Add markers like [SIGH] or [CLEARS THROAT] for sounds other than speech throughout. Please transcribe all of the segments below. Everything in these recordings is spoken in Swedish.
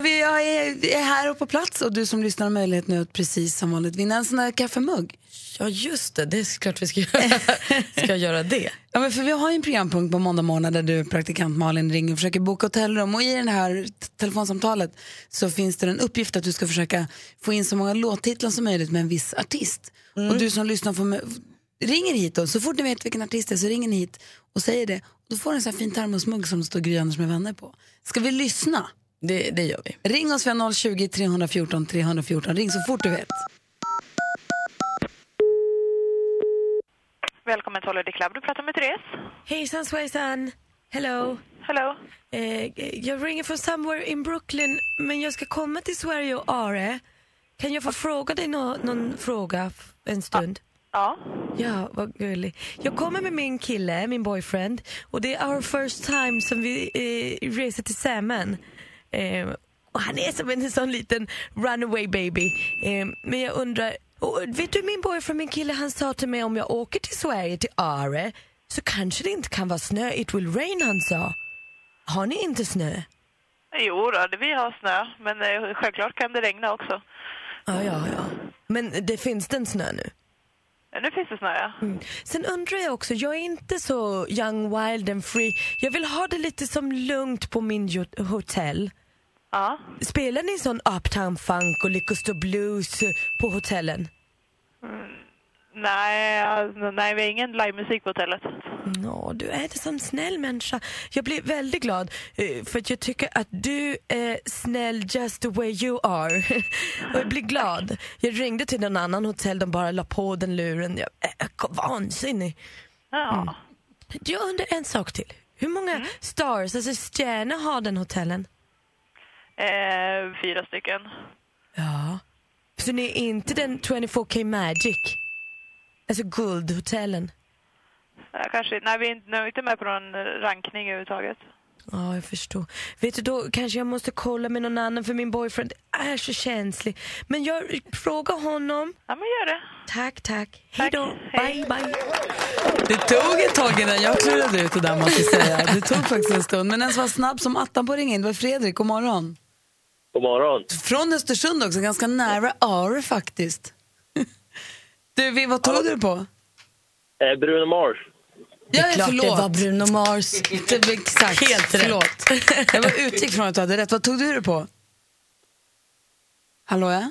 Vi är här och på plats och du som lyssnar har möjlighet nu att precis som vanligt vinna en sån här kaffemugg. Ja, just det. Det är klart vi ska göra, [LAUGHS] ska göra det. Ja, men för vi har ju en programpunkt på måndag morgon där du, praktikant Malin, ringer och försöker boka hotellrum. Och i det här telefonsamtalet så finns det en uppgift att du ska försöka få in så många låttitlar som möjligt med en viss artist. Mm. Och du som lyssnar får med, ringer hit då. Så fort ni vet vilken artist det är så ringer ni hit och säger det. Och då får du en sån här fin termosmugg som det står Gry Anders med vänner på. Ska vi lyssna? Det, det gör vi. Ring oss via 020 314 314. Ring så fort du vet. Välkommen till Holiday Club. Du pratar med Therese. Hejsan svejsan. Hello. Hello. Eh, jag ringer från somewhere in Brooklyn men jag ska komma till Sverige och Are. Kan jag få fråga dig no någon fråga en stund? Ja. Ja, vad gullig. Jag kommer med min kille, min boyfriend och det är our first time som vi eh, reser tillsammans. Eh, och han är som en sån liten runaway baby. Eh, men jag undrar, och vet du min boyfriend, min kille, han sa till mig om jag åker till Sverige, till Are, så kanske det inte kan vara snö. It will rain, han sa. Har ni inte snö? Jo då, vi har snö, men eh, självklart kan det regna också. Ja, ja, ja. Men det finns den snö nu? Nu finns det snö, ja. Mm. Sen undrar jag också, jag är inte så young, wild and free. Jag vill ha det lite som lugnt på min hotell. Ja. Spelar ni sån uptown funk och Lickor blues på hotellen? Mm, nej, alltså, nej, vi har ingen livemusik på hotellet. Nå, du är en sån snäll människa. Jag blir väldigt glad eh, för att jag tycker att du är snäll just the way you are. [LAUGHS] och jag blir glad. Jag ringde till en annan hotell, de bara la på den luren. Jag är vansinnig. Ja. Mm. Jag undrar en sak till. Hur många mm. stars, alltså stjärnor har den hotellen? Eh, fyra stycken. Ja. Så ni är inte den 24K Magic? Alltså guldhotellen? Ja, kanske Nej, vi är inte, är inte med på någon rankning överhuvudtaget. Ja, jag förstår. Vet du, då kanske jag måste kolla med någon annan för min boyfriend är så känslig. Men jag frågar honom. Ja, men gör det. Tack, tack. Hej då. Bye, bye. Det tog ett tag innan jag klurade ut det där måste jag säga. Det tog faktiskt en stund. Men den som var snabb som attan på att ringa in, det var Fredrik. God morgon. God morgon. Från Östersund också, ganska nära Are faktiskt. [LAUGHS] Du, vad tog du på? Eh, Bruno Mars. Ja, det är klart förlåt. det var Bruno Mars. [LAUGHS] Det, exakt, Helt förlåt. Jag var utgick från att du hade rätt. Vad tog du det på? Hallå, ja?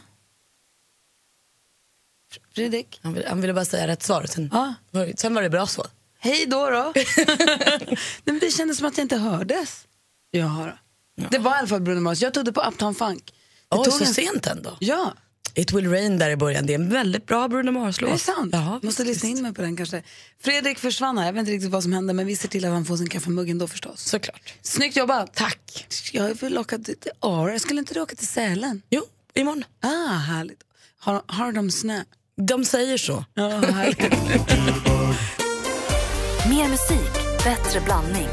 Fredrik? Han ville, han ville bara säga rätt svar, sen, ja. sen var det bra så. Hej då då. [LAUGHS] Nej, men det kändes som att jag inte hördes. Ja, Ja. Det var i alla fall Bruno Mars. Jag tog det på Uptown Funk. Det Oj, tog så en... sent ändå? Ja. It will rain där i början. Det är en väldigt bra Bruno Mars-låt. Är det sant? Ja, Måste lyssna in mig på den kanske. Fredrik försvann här. Jag vet inte riktigt vad som hände men vi ser till att han får sin kaffemugg ändå förstås. Såklart. Snyggt jobbat. Tack. Jag vill åka till Ara. Skulle inte du åka till Sälen? Jo, imorgon. Ah, härligt. Har, har de snö? De säger så. Ja, härligt. Mer musik, bättre blandning.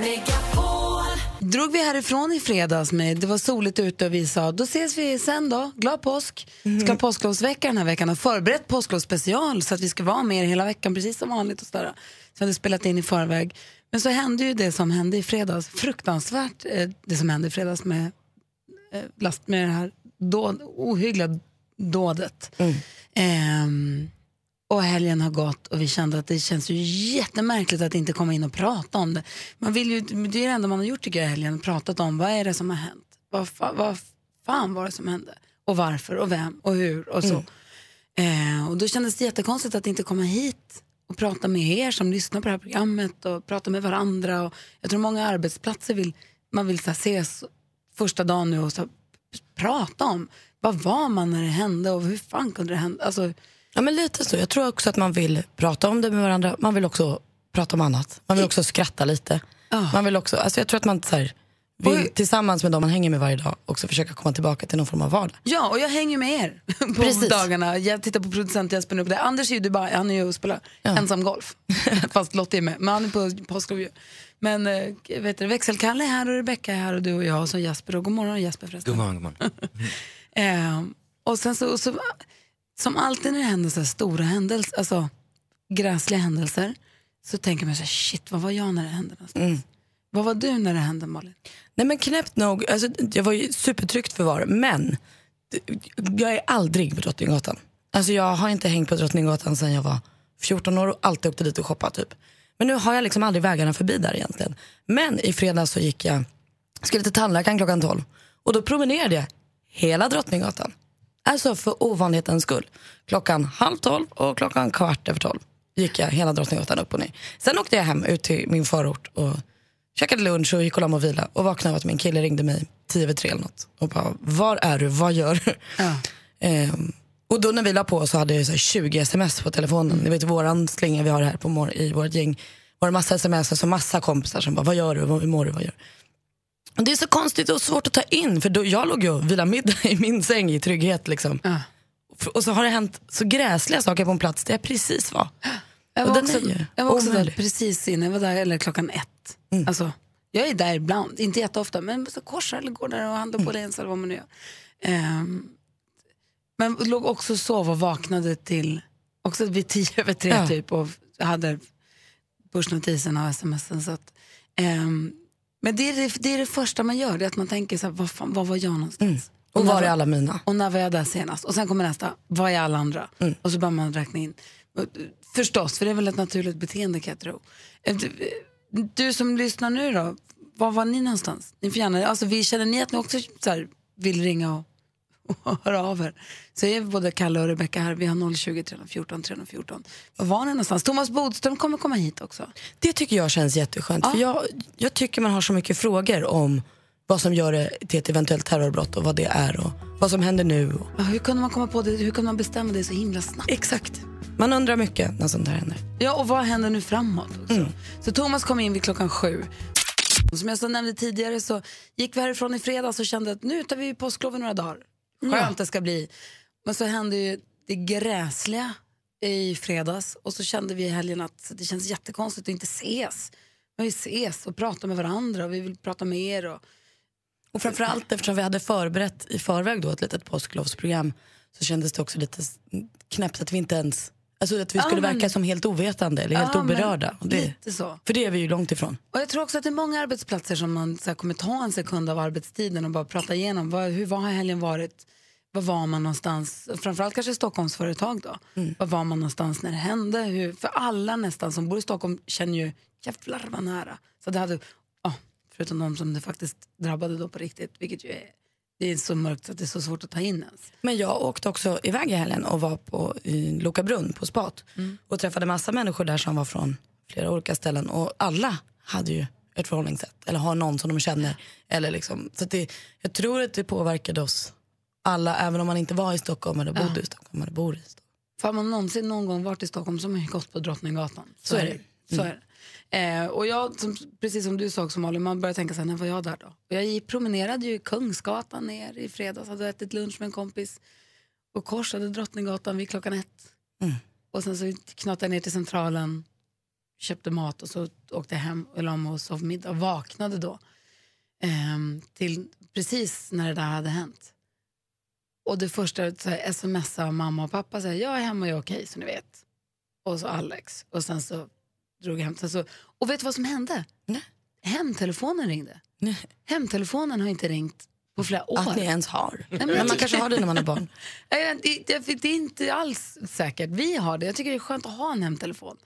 Mix, drog vi härifrån i fredags med, det var soligt ute och vi sa då ses vi sen då, glad påsk. Vi ska ha påsklovsvecka den här veckan och förberett påsklovsspecial så att vi ska vara med er hela veckan precis som vanligt och sådär. Så hade spelat in i förväg. Men så hände ju det som hände i fredags, fruktansvärt eh, det som hände i fredags med, eh, last, med det här dåd, ohyggliga dådet. Mm. Eh, och helgen har gått och vi kände att det känns ju jättemärkligt att inte komma in och prata om det. Man vill ju, det är det enda man har gjort tycker jag helgen, pratat om vad är det som har hänt? Vad, fa, vad fan var det som hände? Och varför och vem och hur och så. Mm. Eh, och då kändes det jättekonstigt att inte komma hit och prata med er som lyssnar på det här programmet och prata med varandra. Och jag tror många arbetsplatser vill, man vill så här, ses första dagen nu och så, prata om vad var man när det hände och hur fan kunde det hända? Alltså, Ja, men lite så. Jag tror också att man vill prata om det med varandra. Man vill också prata om annat. Man vill också skratta lite. Oh. Man vill också, alltså jag tror att man så här, vill tillsammans med dem man hänger med varje dag också försöka komma tillbaka till någon form av vardag. Ja, och jag hänger med er [LAUGHS] på Precis. dagarna. Jag tittar på producent Jesper nu. Anders är ju Dubai, han är ju och spelar ja. ensam golf. [LAUGHS] Fast Lottie är med, men han är på påsklov Men äh, vet du, växelkalle är här och Rebecka är här och du och jag och så Jesper. Och god morgon Jesper förresten. God morgon, god morgon. äh, [LAUGHS] Och sen så, och så, som alltid när det händer så här stora händelser, alltså gräsliga händelser, så tänker man så här, shit, vad var jag när det hände någonstans? Vad var du när det hände Malin? Nej men knäppt nog, alltså, jag var ju supertryggt förvar, men jag är aldrig på Drottninggatan. Alltså jag har inte hängt på Drottninggatan sedan jag var 14 år och alltid åkte dit och shoppat typ. Men nu har jag liksom aldrig vägarna förbi där egentligen. Men i fredags så gick jag, skulle till tandläkaren klockan 12 och då promenerade jag hela Drottninggatan. Alltså för ovanlighetens skull. Klockan halv tolv och klockan kvart över tolv gick jag hela Drottninggatan upp och ner. Sen åkte jag hem ut till min förort och käkade lunch och gick och la mig och vila och vaknade av att min kille ringde mig tio över tre eller något och bara, var är du, vad gör du? Ehm, och då när vi la på så hade jag så här 20 sms på telefonen. Ni vet våran slinga vi har här på mor- i vårt gäng. Var det massa sms och så massa kompisar som bara, vad gör du, hur mår du, vad gör du? Det är så konstigt och svårt att ta in för då, jag låg ju och vilade middag i min säng i trygghet liksom. F- Och så har det hänt så gräsliga saker på en plats där jag precis var. Jag var också, jag var också där precis innan, jag var där eller klockan ett. Alltså, jag är där ibland, inte jätteofta, men så korsar eller går där och handlar på Åhléns eller vad man nu gör. Ehm, men låg också och sov och vaknade till, också vid tio över tre Ja. typ och hade pushnotiserna och smsen. Så att, ehm, men det är det, det är det första man gör, det är att man tänker så här, var, fan, var var jag någonstans? Och när var är alla mina? och när var jag där senast? Och sen kommer nästa, vad är alla andra? Och så börjar man räkna in. Och, Förstås, för det är väl ett naturligt beteende kan jag tro. Eh, Du, eh, du som lyssnar nu då, var var ni någonstans? Ni får gärna, alltså, vi, känner ni att ni också så här, vill ringa och, [LAUGHS] och höra av er? Så är både Kalle och Rebecka här, vi har 020 314 314. Var var ni någonstans? Thomas Bodström kommer komma hit också. Det tycker jag känns jätteskönt. För jag, jag tycker man har så mycket frågor om vad som gör det till ett eventuellt terrorbrott och vad det är och vad som händer nu. Och, Ja, hur kunde man komma på det? Hur kunde man bestämma det så himla snabbt? exakt. Man undrar mycket när sånt här händer. Ja, och vad händer nu framåt? Också? Så Thomas kom in vid klockan sju. Som jag så nämnde tidigare så gick vi härifrån i fredags och kände att nu tar vi påsklov i några dagar. Skönt det ska bli. Men så hände ju det gräsliga i fredags och så kände vi i helgen att det känns jättekonstigt att inte ses. Men vi ses och pratar med varandra och vi vill prata med er. Och, Och framförallt eftersom vi hade förberett i förväg då ett litet påsklovsprogram så kändes det också lite knäppt att vi inte ens Alltså att vi Ja, skulle men- verka som helt ovetande eller helt Ja, oberörda. Det, lite så. För det är vi ju långt ifrån. Och jag tror också att det är många arbetsplatser som man så här, kommer ta en sekund av arbetstiden och bara prata igenom. Vad, hur vad har helgen varit? Var var man någonstans? Framförallt kanske Stockholmsföretag då. Var var man någonstans när det hände? Hur, för alla nästan som bor i Stockholm känner ju jävlar vad nära. Så det hade, ja, förutom de som det faktiskt drabbade då på riktigt, vilket ju är, det är så mörkt att det är så svårt att ta in ens. Men jag åkte också iväg i helgen och var på i Lokabrunn på spat och träffade massa människor där som var från flera olika ställen och alla hade ju ett förhållningssätt eller har någon som de känner. Eller liksom, så det, jag tror att det påverkade oss alla även om man inte var i Stockholm eller bodde i Stockholm eller bor i Stockholm. För har man någonsin någon gång varit i Stockholm så har man ju gått på Drottninggatan. Så, Så är det. det. Så är det. Eh, och jag, som, precis som du sa också Malin, man börjar tänka så här, när var jag där då? Och jag promenerade ju Kungsgatan ner i fredags, hade ätit lunch med en kompis och korsade Drottninggatan vid klockan ett. Och sen så knatade jag ner till Centralen, köpte mat och så åkte jag hem och la mig och sov middag och vaknade då. ehm, till precis när det där hade hänt. Och det första så här, smsade mamma och pappa säger jag är hemma och jag är okej så ni vet. Och så Alex. Och sen så drog hem. Sen så, och vet du vad som hände? Nej. Hemtelefonen ringde. Nej. Hemtelefonen har inte ringt på flera år. Att ni ens har. men men man kanske har det när man har barn. [LAUGHS] Nej, Det, det, det är inte alls säkert. Vi har det. Jag tycker det är skönt att ha en hemtelefon.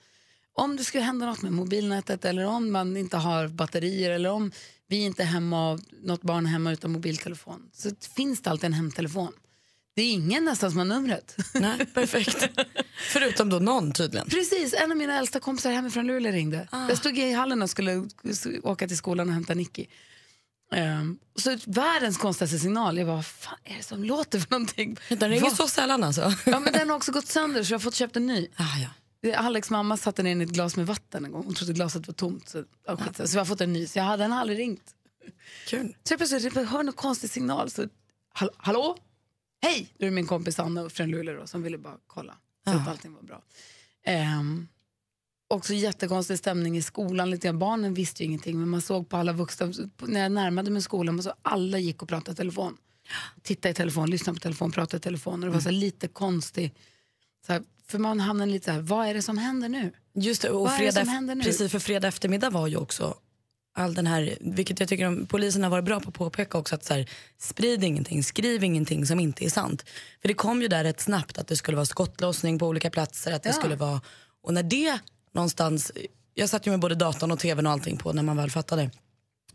Om det skulle hända något med mobilnätet eller om man inte har batterier eller om vi inte är hemma och något barn är hemma utan mobiltelefon så finns det alltid en hemtelefon. Det är ingen nästan som har numret. [LAUGHS] Nej, perfekt. Förutom då någon tydligen. Precis, en av mina äldsta kompisar hemifrån Luleå ringde. Jag stod i hallen och skulle åka till skolan och hämta Nicky. Um, så världens konstigaste signal. Jag bara, vad fan är det som låter för någonting? Den ringer så sällan alltså. Ja, men den har också gått sönder så jag har fått köpt en ny. Ah, ja. Alex mamma satte ner den i ett glas med vatten en gång. Hon trodde glaset var tomt. Så, ja, skit, så jag har fått en ny. Så jag hade, den har aldrig ringt. Kul. Så jag plötsligt hör någon konstig signal. Så, hall, hallå? Hej! Det är min kompis Anna från Luleå då, som ville bara kolla. Så att allting var bra. Um, också jättekonstig stämning i skolan. Lite. Barnen visste ju ingenting men man såg på alla vuxna. När jag närmade mig skolan man såg alla gick och pratade i telefon. titta i telefon, lyssna på telefon, prata i telefon. Och det var så lite konstig, så här, för man hamnar lite så här, vad är det som händer nu? Just det, och Vad det fredag, nu? precis för fredag eftermiddag var ju också all den här, vilket jag tycker polisen har varit bra på att påpeka också, att så här, sprid ingenting, skriv ingenting som inte är sant. För det kom ju där rätt snabbt att det skulle vara skottlossning på olika platser, att det Ja. skulle vara, och när det någonstans, jag satt ju med både datorn och tvn och allting på när man väl fattade.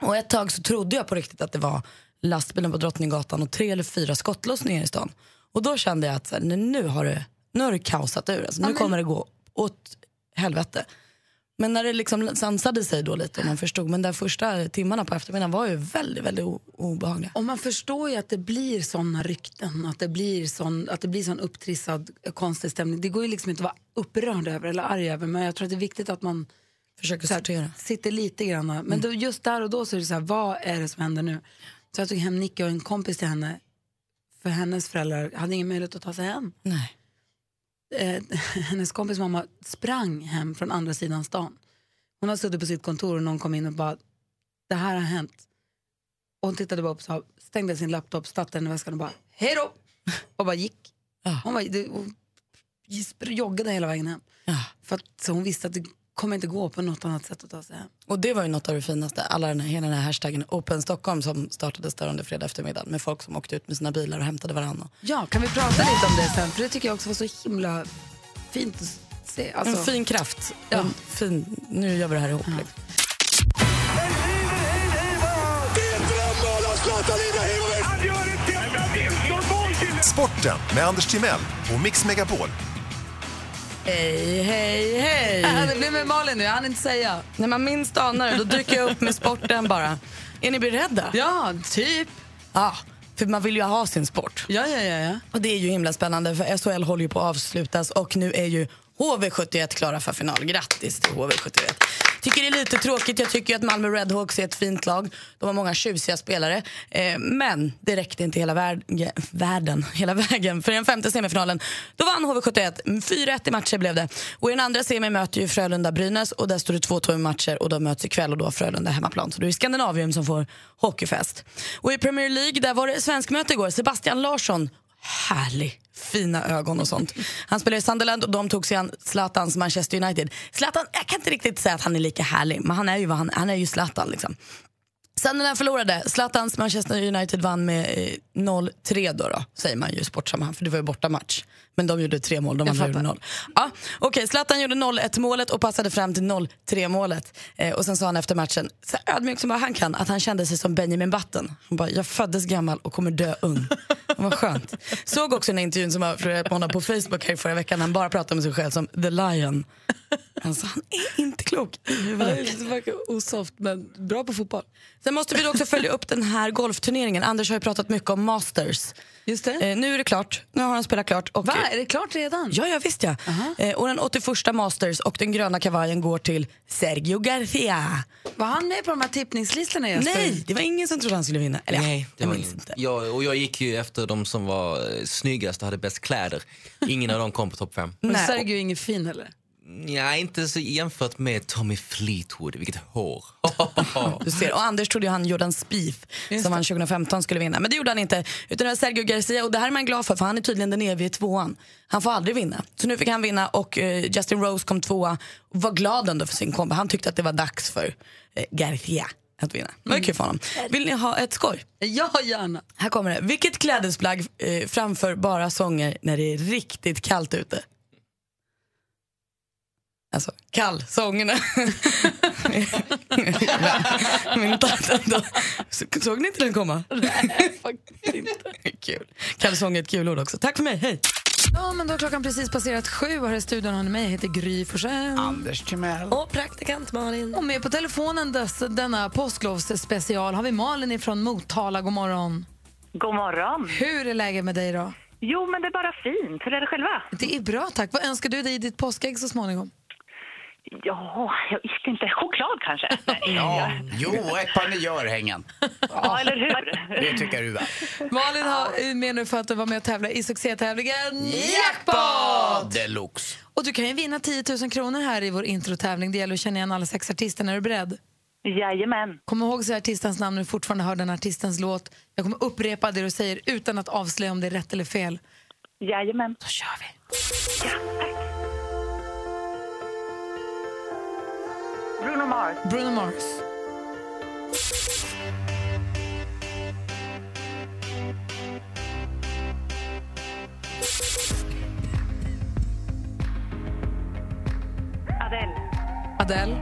Och ett tag så trodde jag på riktigt att det var lastbilen på Drottninggatan och tre eller fyra skottlossningar i stan. Och då kände jag att så här, nu har det, nu har det kaosat ur, alltså, nu kommer det gå åt helvete. Men när det liksom sansade sig då lite och man förstod, men de första timmarna på eftermiddagen var ju väldigt, väldigt obehagliga. Och man förstår ju att det blir såna rykten, att det blir sån, att det blir sån upptrissad eh, konstig stämning. Det går ju liksom inte att vara upprörd över eller arg över, men jag tror att det är viktigt att man Försöker här, sortera. sitter lite grann. Men då, just där och då så är det så här, vad är det som händer nu? Så jag tog hem Nicky och en kompis till henne, för hennes föräldrar hade ingen möjlighet att ta sig hem. Nej. Eh, [LAUGHS] hennes kompis mamma sprang hem från andra sidan stan. Hon har suttit på sitt kontor och någon kom in och bara, det här har hänt. Och hon tittade bara upp, så stängde sin laptop, satte den i väskan och bara, hej då! [LAUGHS] Och bara gick. Ja. Hon, det, hon joggade hela vägen hem. Ja. För att, så hon visste att det kommer inte gå på något annat sätt att ta sig hem. Och det var ju något av det finaste, alla den här, hela den här hashtaggen Open Stockholm som startades där under fredag eftermiddag med folk som åkte ut med sina bilar och hämtade varandra. Ja, kan vi prata lite om det [LAUGHS] sen? För det tycker jag också var så himla fint att se. Alltså, En fin kraft. Ja. En fin, nu gör vi det här ihop. Liksom. Sporten med Anders Timell och Mix Megapol. Hej, hej, hej! Äh, [LAUGHS] det blir med Malin nu, jag hann inte säga. När man minst anar det, då dyker jag upp med sporten bara. Är ni beredda? Ja, typ. Ja, för man vill ju ha sin sport. Ja, ja, ja. ja. Och det är ju himla spännande för SHL håller ju på att avslutas och nu är ju HV71 klara för final. Grattis till HV71. Tycker det är lite tråkigt. Jag tycker att Malmö Redhawks är ett fint lag. De har många tjusiga spelare. Eh, men det räckte inte hela världen, hela vägen. För i den femte semifinalen då vann HV71. 4-1 i matcher blev det. Och i den andra semin möter ju Frölunda Brynäs och där står det 2-2 i matcher och de möts ikväll och då har Frölunda hemmaplan. Så det är Skandinavium som får hockeyfest. Och i Premier League där var det svenskmöte igår. Sebastian Larsson härlig, fina ögon och sånt. Han spelar i Sunderland och de tog sig an Zlatans Manchester United. Zlatan, jag kan inte riktigt säga att han är lika härlig, men han är ju, vad han, han är ju Zlatan liksom. Sunderland förlorade. Zlatans Manchester United vann med eh, 0-3 då, då, säger man ju i sportsammanhang, för det var ju bortamatch. Men de gjorde tre mål, de andra gjorde noll. Ja, Okej, Zlatan gjorde 0-1 målet och passade fram till 0-3 målet. Eh, och sen sa han efter matchen, så ödmjukt som bara han kan, att han kände sig som Benjamin Button. Han bara, jag föddes gammal och kommer dö ung. [LAUGHS] Vad skönt. Såg också den här intervjun som florerat på honom på Facebook här förra veckan. Han bara pratade med sig själv som the lion. Alltså, han är inte klok i verkar osoft, men bra på fotboll. Sen måste vi också följa upp den här golfturneringen. Anders har ju pratat mycket om Masters. Just det. Eh, nu är det klart. Nu har han spelat klart. Och, Va, är det klart redan? Ja, ja visst ja. Eh, och den 81 Masters och den gröna kavajen går till Sergio Garcia. Var han med på de här tippningslistorna Jesper? Nej, det var ingen som trodde han skulle vinna. Eller, Nej, det jag var ingen. inte. Jag, och jag gick ju efter de som var eh, snyggast och hade bäst kläder. Ingen av dem kom på topp fem. Sergio är ingen fin eller? Ja, inte så jämfört med Tommy Fleetwood. Vilket hår. [LAUGHS] Du ser. Och Anders trodde ju han Jordan Spieth som han 2015 skulle vinna. Men det gjorde han inte. Utan det var Sergio Garcia och det här är man glad för för han är tydligen den evige tvåan. Han får aldrig vinna. Så nu fick han vinna och eh, Justin Rose kom tvåa och var glad ändå för sin kombo. Han tyckte att det var dags för eh, Garcia att vinna. Det var kul för honom. Vill ni ha ett skoj? Ja, gärna. Här kommer det. Vilket klädesplagg eh, framför bara sånger när det är riktigt kallt ute? Alltså, kalsongerna. [LAUGHS] Min tatta, såg ni inte den komma? Nej, faktiskt inte. Kul. Kalsonger är ett kul ord också. Tack för mig, hej! Ja, men då har klockan precis passerat sju och här i studion har ni mig. Jag heter Gry Forssell. Anders Timell. Och praktikant Malin. Och med på telefonen dess, denna påsklovsspecial har vi Malin ifrån Motala. God morgon. God morgon. Hur är läget med dig då? Jo, men det är bara fint. Hur är det själva? Det är bra tack. Vad önskar du dig i ditt påskägg så småningom? Ja, jag visste inte. Choklad kanske? [LAUGHS] Nej, Ja, jo, ett par nya örhängen. [LAUGHS] ja, eller hur? Det tycker du väl? Malin har med nu för att vara med och tävla i succétävlingen Jackpot deluxe. Och du kan ju vinna 10 000 kronor här i vår introtävling. Det gäller att känna igen alla sex artister. Är du beredd? Jajamän. Kom ihåg att säga artistens namn när du fortfarande hör den artistens låt. Jag kommer upprepa det du säger utan att avslöja om det är rätt eller fel. Jajamän. Då kör vi. Bruno Mars. Bruno Mars. Adele. Adele.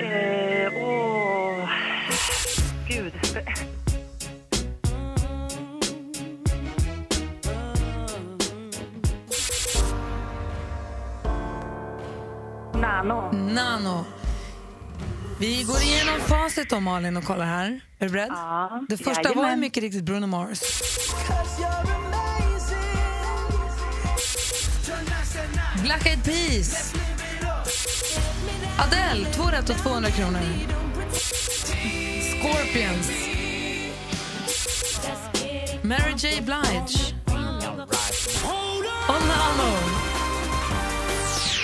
Eh, åh... Gud. Nano. Nano. Vi går igenom facit då, Malin, och kollar här. Är du beredd? Ja, det första var jajamän. mycket riktigt Bruno Mars. Black Eyed Peas. Adele, två rätt och 200 kronor. Scorpions. Mary J. Blige. Och Nano.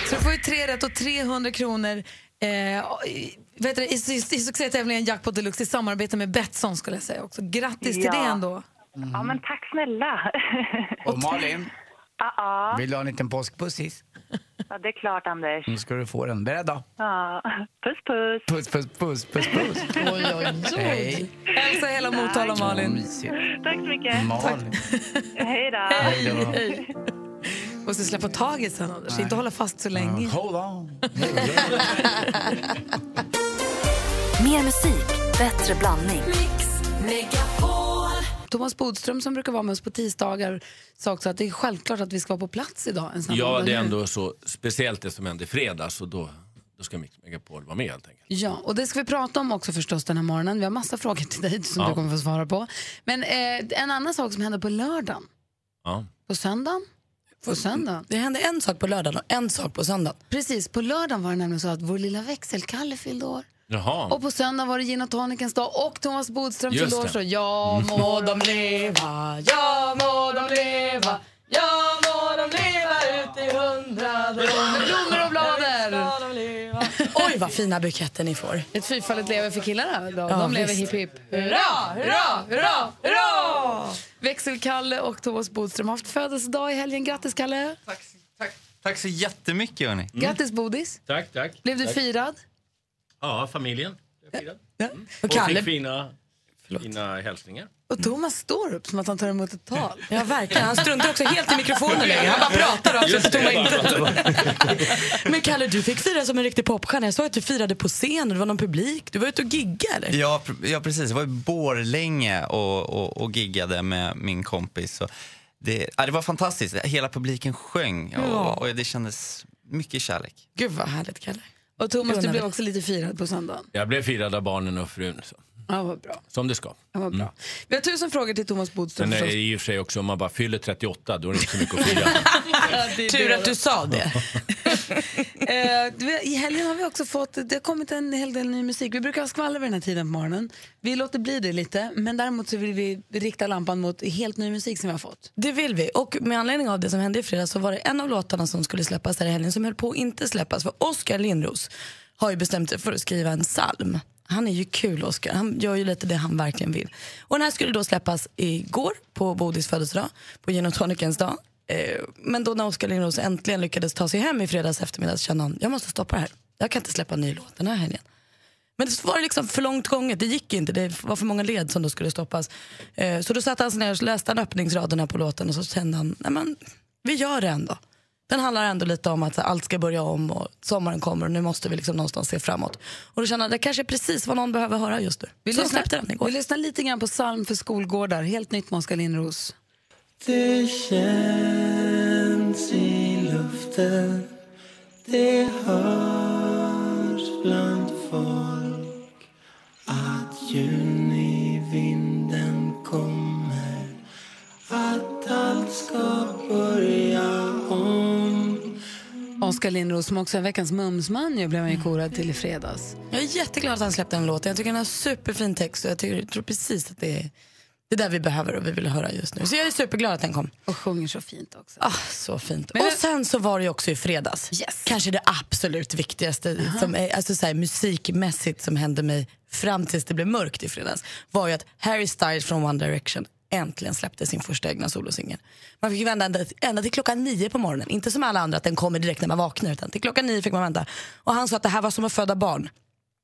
Så du får ju tre rätt och 300 kronor eh, vet du, i, i, i succétävlingen Jackpot Deluxe i samarbete med Betsson. skulle jag säga också. Grattis till Ja. det ändå. Ja, men tack snälla. Och Malin, [LAUGHS] ja. vill du ha en liten påskpussis? ja, det är klart, Anders. Nu ska du få den. Beredd då? Ja. Puss, puss. Puss, puss, puss, puss, puss. [LAUGHS] Oj, oj, oj. Hej. Hälsa hela Motala, Malin. Tack så mycket. Malin. Hej då. Hej då. Måste släppa taget sen, Anders. Inte hålla fast så länge. Hold on. [LAUGHS] Mer musik, bättre blandning. Thomas Bodström som brukar vara med oss på tisdagar sa också att det är självklart att vi ska vara på plats idag. En Ja, det är ändå så speciellt det som hände i fredags och då, då ska Mix Megapol vara med helt enkelt. Ja, och det ska vi prata om också förstås den här morgonen. Vi har massa frågor till dig som Ja. du kommer få svara på. Men eh, en annan sak som hände på lördagen. Ja. På söndagen? På söndagen? Det hände en sak på lördagen och en sak på söndagen. Precis, på lördagen var det nämligen så att vår lilla växelkalle fyllde år. Jaha. Och på söndag var det gin och tonicens dag och Thomas Bodström fyllde år. Så ja må de leva, ja må de leva, ja må de leva ut i hundrade med blommor Oj, vad fina buketter ni får. Ett fyrfaldigt lever för killarna. Då. Ja, de lever visst. hipp hipp. Hurra, hurra, hurra, hurra! Växelkalle och Thomas Bodström har haft födelsedag i helgen. Grattis Kalle! Tack så jättemycket hörni. Grattis Bodis! Tack, tack. Blev du tack. firad? Ja, familjen. blev firad. Och Och Kalle- fick fina, fina hälsningar. Och Thomas står upp som att han tar emot ett tal. Ja, verkligen. Han struntar också helt i mikrofonen längre. Han bara pratar rakt ut tomma intet. Men Kalle, du fick fira som en riktig popstjärna. Jag såg att du firade på scen och det var någon publik. Du var ute och giggade? Ja, ja precis. Jag var i Borlänge och, och, och giggade med min kompis. Och det, ja, det var fantastiskt. Hela publiken sjöng Ja. och, och det kändes mycket kärlek. Gud vad härligt Kalle. Och Thomas, du blev också lite firad på söndagen. Jag blev firad av barnen och frun. Så. Ja, vad bra. Som det ska. Ja, vad bra. Vi har tusen frågor till Thomas Bodström. Är det förstås. i och för sig också, om man bara fyller 38, då är det inte så mycket att fira. [LAUGHS] Tur att du sa det. [LAUGHS] Eh, I helgen har vi också fått, det har kommit en hel del ny musik. Vi brukar ha skvaller vid den här tiden på morgonen. Vi låter bli det lite, men däremot så vill vi rikta lampan mot helt ny musik som vi har fått. Det vill vi. Och med anledning av det som hände i fredags så var det en av låtarna som skulle släppas där i helgen som höll på att inte släppas. För Oskar Lindros har ju bestämt sig för att skriva en psalm. Han är ju kul Oskar, han gör ju lite det han verkligen vill. Och den här skulle då släppas igår på Bodis födelsedag, på gin och tonicens dag. Eh, men då när Oskar Lindros äntligen lyckades ta sig hem i fredags eftermiddag så kände han, jag måste stoppa det här. Jag kan inte släppa en ny låt den här helgen. Men det var liksom för långt gånget, det gick inte. Det var för många led som då skulle stoppas. Eh, så då satte han sig ner och läste han öppningsraderna på låten och så kände han, nej men vi gör det ändå. Den handlar ändå lite om att allt ska börja om och sommaren kommer och nu måste vi liksom någonstans se framåt. Och då kände han, det kanske är precis vad någon behöver höra just nu. Vi så lyssnar, den igår. vi lyssnar lite grann på psalm för skolgårdar. Helt nytt med Oskar Lindros. Det känns i luften Det hörs bland folk Att junivinden kommer Att allt ska Oskar Lindros som också är veckans mumsman ju, blev han ju korad till i fredags. Jag är jätteglad att han släppte den låten. Jag tycker den har superfin text och jag, tycker, tror precis att det är Det är där vi behöver och vi vill höra just nu. Så jag är superglad att den kom. Och sjunger så fint också. Ah, så fint. Men och sen så var det också i fredags. Kanske det absolut viktigaste som är, alltså så här, musikmässigt som hände mig fram tills det blev mörkt i fredags var ju att Harry Styles från One Direction äntligen släppte sin första egna solosingel. Man fick ju vänta ända, ända till klockan nio på morgonen. Inte som alla andra att den kommer direkt när man vaknar utan till klockan nio fick man vänta. Och han sa att det här var som att föda barn.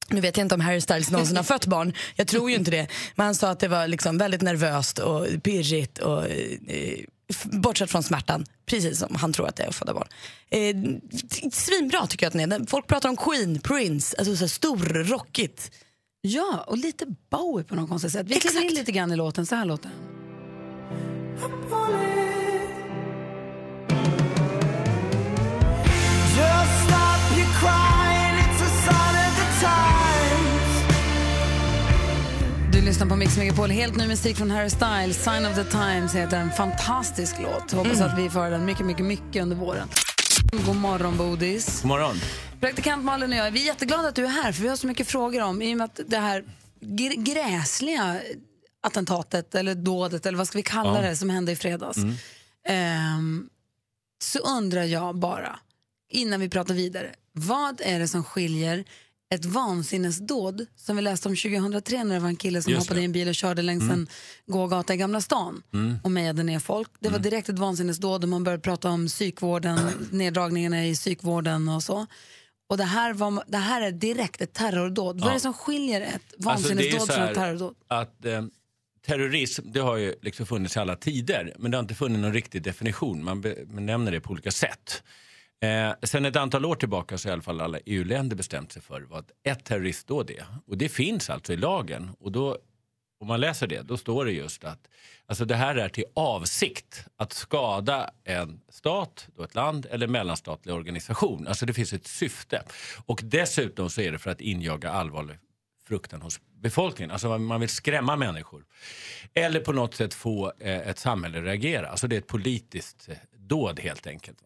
Nu vet jag inte om Harry Styles någonsin har fött barn, jag tror ju inte det. Men han sa att det var liksom väldigt nervöst och pirrigt och eh, bortsett från smärtan, precis som han tror att det är att föda barn. Eh, svinbra tycker jag att den är. Folk pratar om Queen, Prince, alltså så här stor, rockigt. Ja, och lite Bowie på något konstigt sätt. Vi kliver in lite grann i låten, så här låter den. Du lyssnar på Mix Megapol, helt ny musik från Harry Styles. Sign of the Times heter en fantastisk låt. Hoppas Mm. att vi får den mycket, mycket, mycket under våren. God morgon, Bodis. God morgon. Praktikant Malin och jag, vi är jätteglada att du är här för vi har så mycket frågor om i och med att det här gr- gräsliga attentatet eller dådet eller vad ska vi kalla Ja. det som hände i fredags. Mm. Ehm, så undrar jag bara, innan vi pratar vidare, vad är det som skiljer ett vansinnesdåd som vi läste om 2003 när det var en kille som Just hoppade i en bil och körde längs Mm. en gågata i Gamla stan Mm. och mejade ner folk. Det var direkt ett vansinnesdåd och man började prata om psykvården, [CLEARS THROAT] neddragningarna i psykvården och så. Och det här, var, det här är direkt ett terrordåd. Vad är Ja. det som skiljer ett Alltså, vansinnesdåd så från ett terrordåd? Att, eh, terrorism det har ju liksom funnits i alla tider, men det har inte funnits någon riktig definition. Man be- benämner det på olika sätt. Eh, sen ett antal år tillbaka så har i alla fall alla EU-länder bestämt sig för vad ett terroristdåd är. Och det finns alltså i lagen. Och då, om man läser det, då står det just att alltså det här är till avsikt att skada en stat, då ett land eller mellanstatlig organisation. Alltså det finns ett syfte. Och dessutom så är det för att injaga allvarlig fruktan hos befolkningen. Alltså man- vill skrämma människor. Eller på något sätt få eh, ett samhälle att reagera. Alltså det är ett politiskt eh, dåd helt enkelt.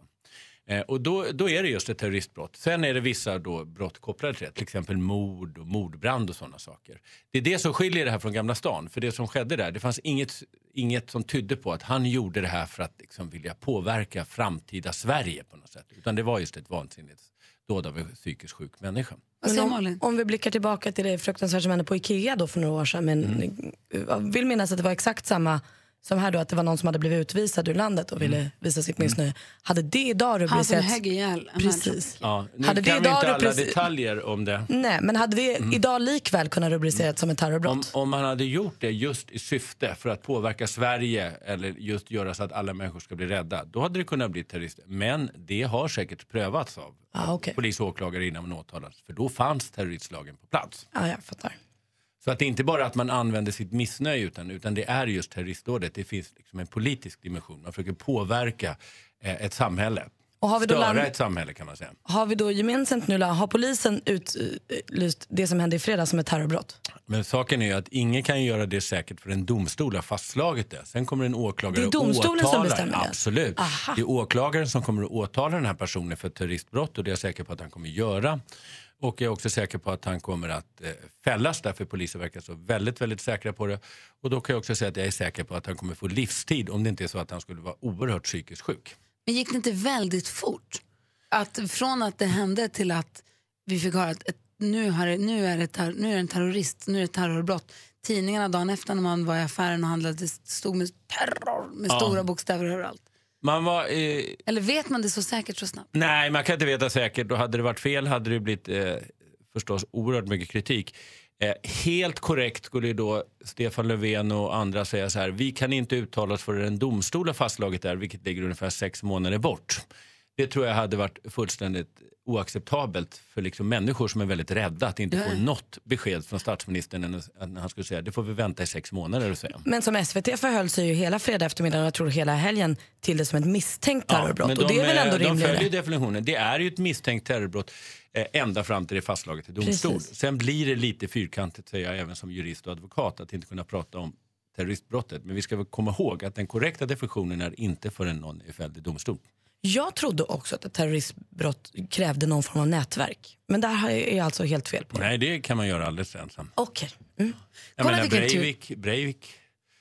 Eh, och då, då är det just ett terroristbrott. Sen är det vissa då brott kopplade till det, till exempel mord och mordbrand och sådana saker. Det är det som skiljer det här från Gamla stan. För det som skedde där, det fanns inget, inget som tydde på att han gjorde det här för att liksom vilja påverka framtida Sverige på något sätt. Utan det var just ett vansinnigt dåd av en psykiskt sjuk människa. Om, om vi blickar tillbaka till det fruktansvärda som hände på Ikea då för några år sedan. Men Mm. jag vill minnas att det var exakt samma som här då, att det var någon som hade blivit utvisad ur landet och ville visa sitt missnöje. Hade det idag Han rubricerats... högg ihjäl Precis. Ja, nu Hade det kan vi idag inte alla rubricer- detaljer om det. Nej, men hade det Mm. idag likväl kunnat rubriceras som ett terrorbrott? Om, om man hade gjort det just i syfte för att påverka Sverige eller just göra så att alla människor ska bli rädda, då hade det kunnat bli terrorist. Men det har säkert prövats av Ah, okej. polis och åklagare innan man åtalades. För då fanns terroristlagen på plats. Ja, jag fattar. Så att det är inte bara att man använder sitt missnöje utan, utan det är just terroristdådet. Det finns liksom en politisk dimension. Man försöker påverka eh, ett samhälle. Och har vi då Störa land- ett samhälle kan man säga. Har vi då gemensamt nu, har polisen utlyst det som hände i fredags som ett terrorbrott? Men saken är ju att ingen kan göra det säkert för en domstol har fastslagit det. Sen kommer en åklagare Det är domstolen att som bestämmer det? Absolut. Aha. Det är åklagaren som kommer att åtala den här personen för terroristbrott och det är jag säker på att han kommer göra. Och jag är också säker på att han kommer att eh, fällas därför polisen verkar så väldigt, väldigt säkra på det. Och då kan jag också säga att jag är säker på att han kommer få livstid om det inte är så att han skulle vara oerhört psykiskt sjuk. Men gick det inte väldigt fort? Att från att det hände till att vi fick höra att ett, nu, har nu, är det ter, nu är det en terrorist, nu är det terrorbrott. Tidningarna dagen efter när man var i affären och handlade, stod med terror med Ja. stora bokstäver överallt. Man var... Eh, Eller vet man det så säkert så snabbt? Nej, man kan inte veta säkert. Och hade det varit fel hade det blivit eh, förstås oerhört mycket kritik. Eh, helt korrekt skulle då Stefan Löfven och andra säga så här. Vi kan inte uttala oss förrän en domstol har fastslagit det här, vilket ligger ungefär sex månader bort. Det tror jag hade varit fullständigt oacceptabelt för liksom människor som är väldigt rädda att inte få Ja. något besked från statsministern att han skulle säga det får vi vänta i sex månader och säga. Men som SVT förhöll sig ju hela fredag eftermiddag och jag tror hela helgen till det som ett misstänkt terrorbrott. men och det är väl ändå de rimligare? följer definitionen. Det är ju ett misstänkt terrorbrott eh, ända fram till det är fastslaget i domstol. Precis. Sen blir det lite fyrkantigt, säger jag även som jurist och advokat, att inte kunna prata om terroristbrottet. Men vi ska komma ihåg att den korrekta definitionen är inte förrän någon är fälld i domstol. Jag trodde också att ett terroristbrott krävde någon form av nätverk. Men där har jag- är jag alltså helt fel på. Nej, det kan man göra alldeles ensam. Okej. Jag Kolla menar vilken tur. Breivik, Breivik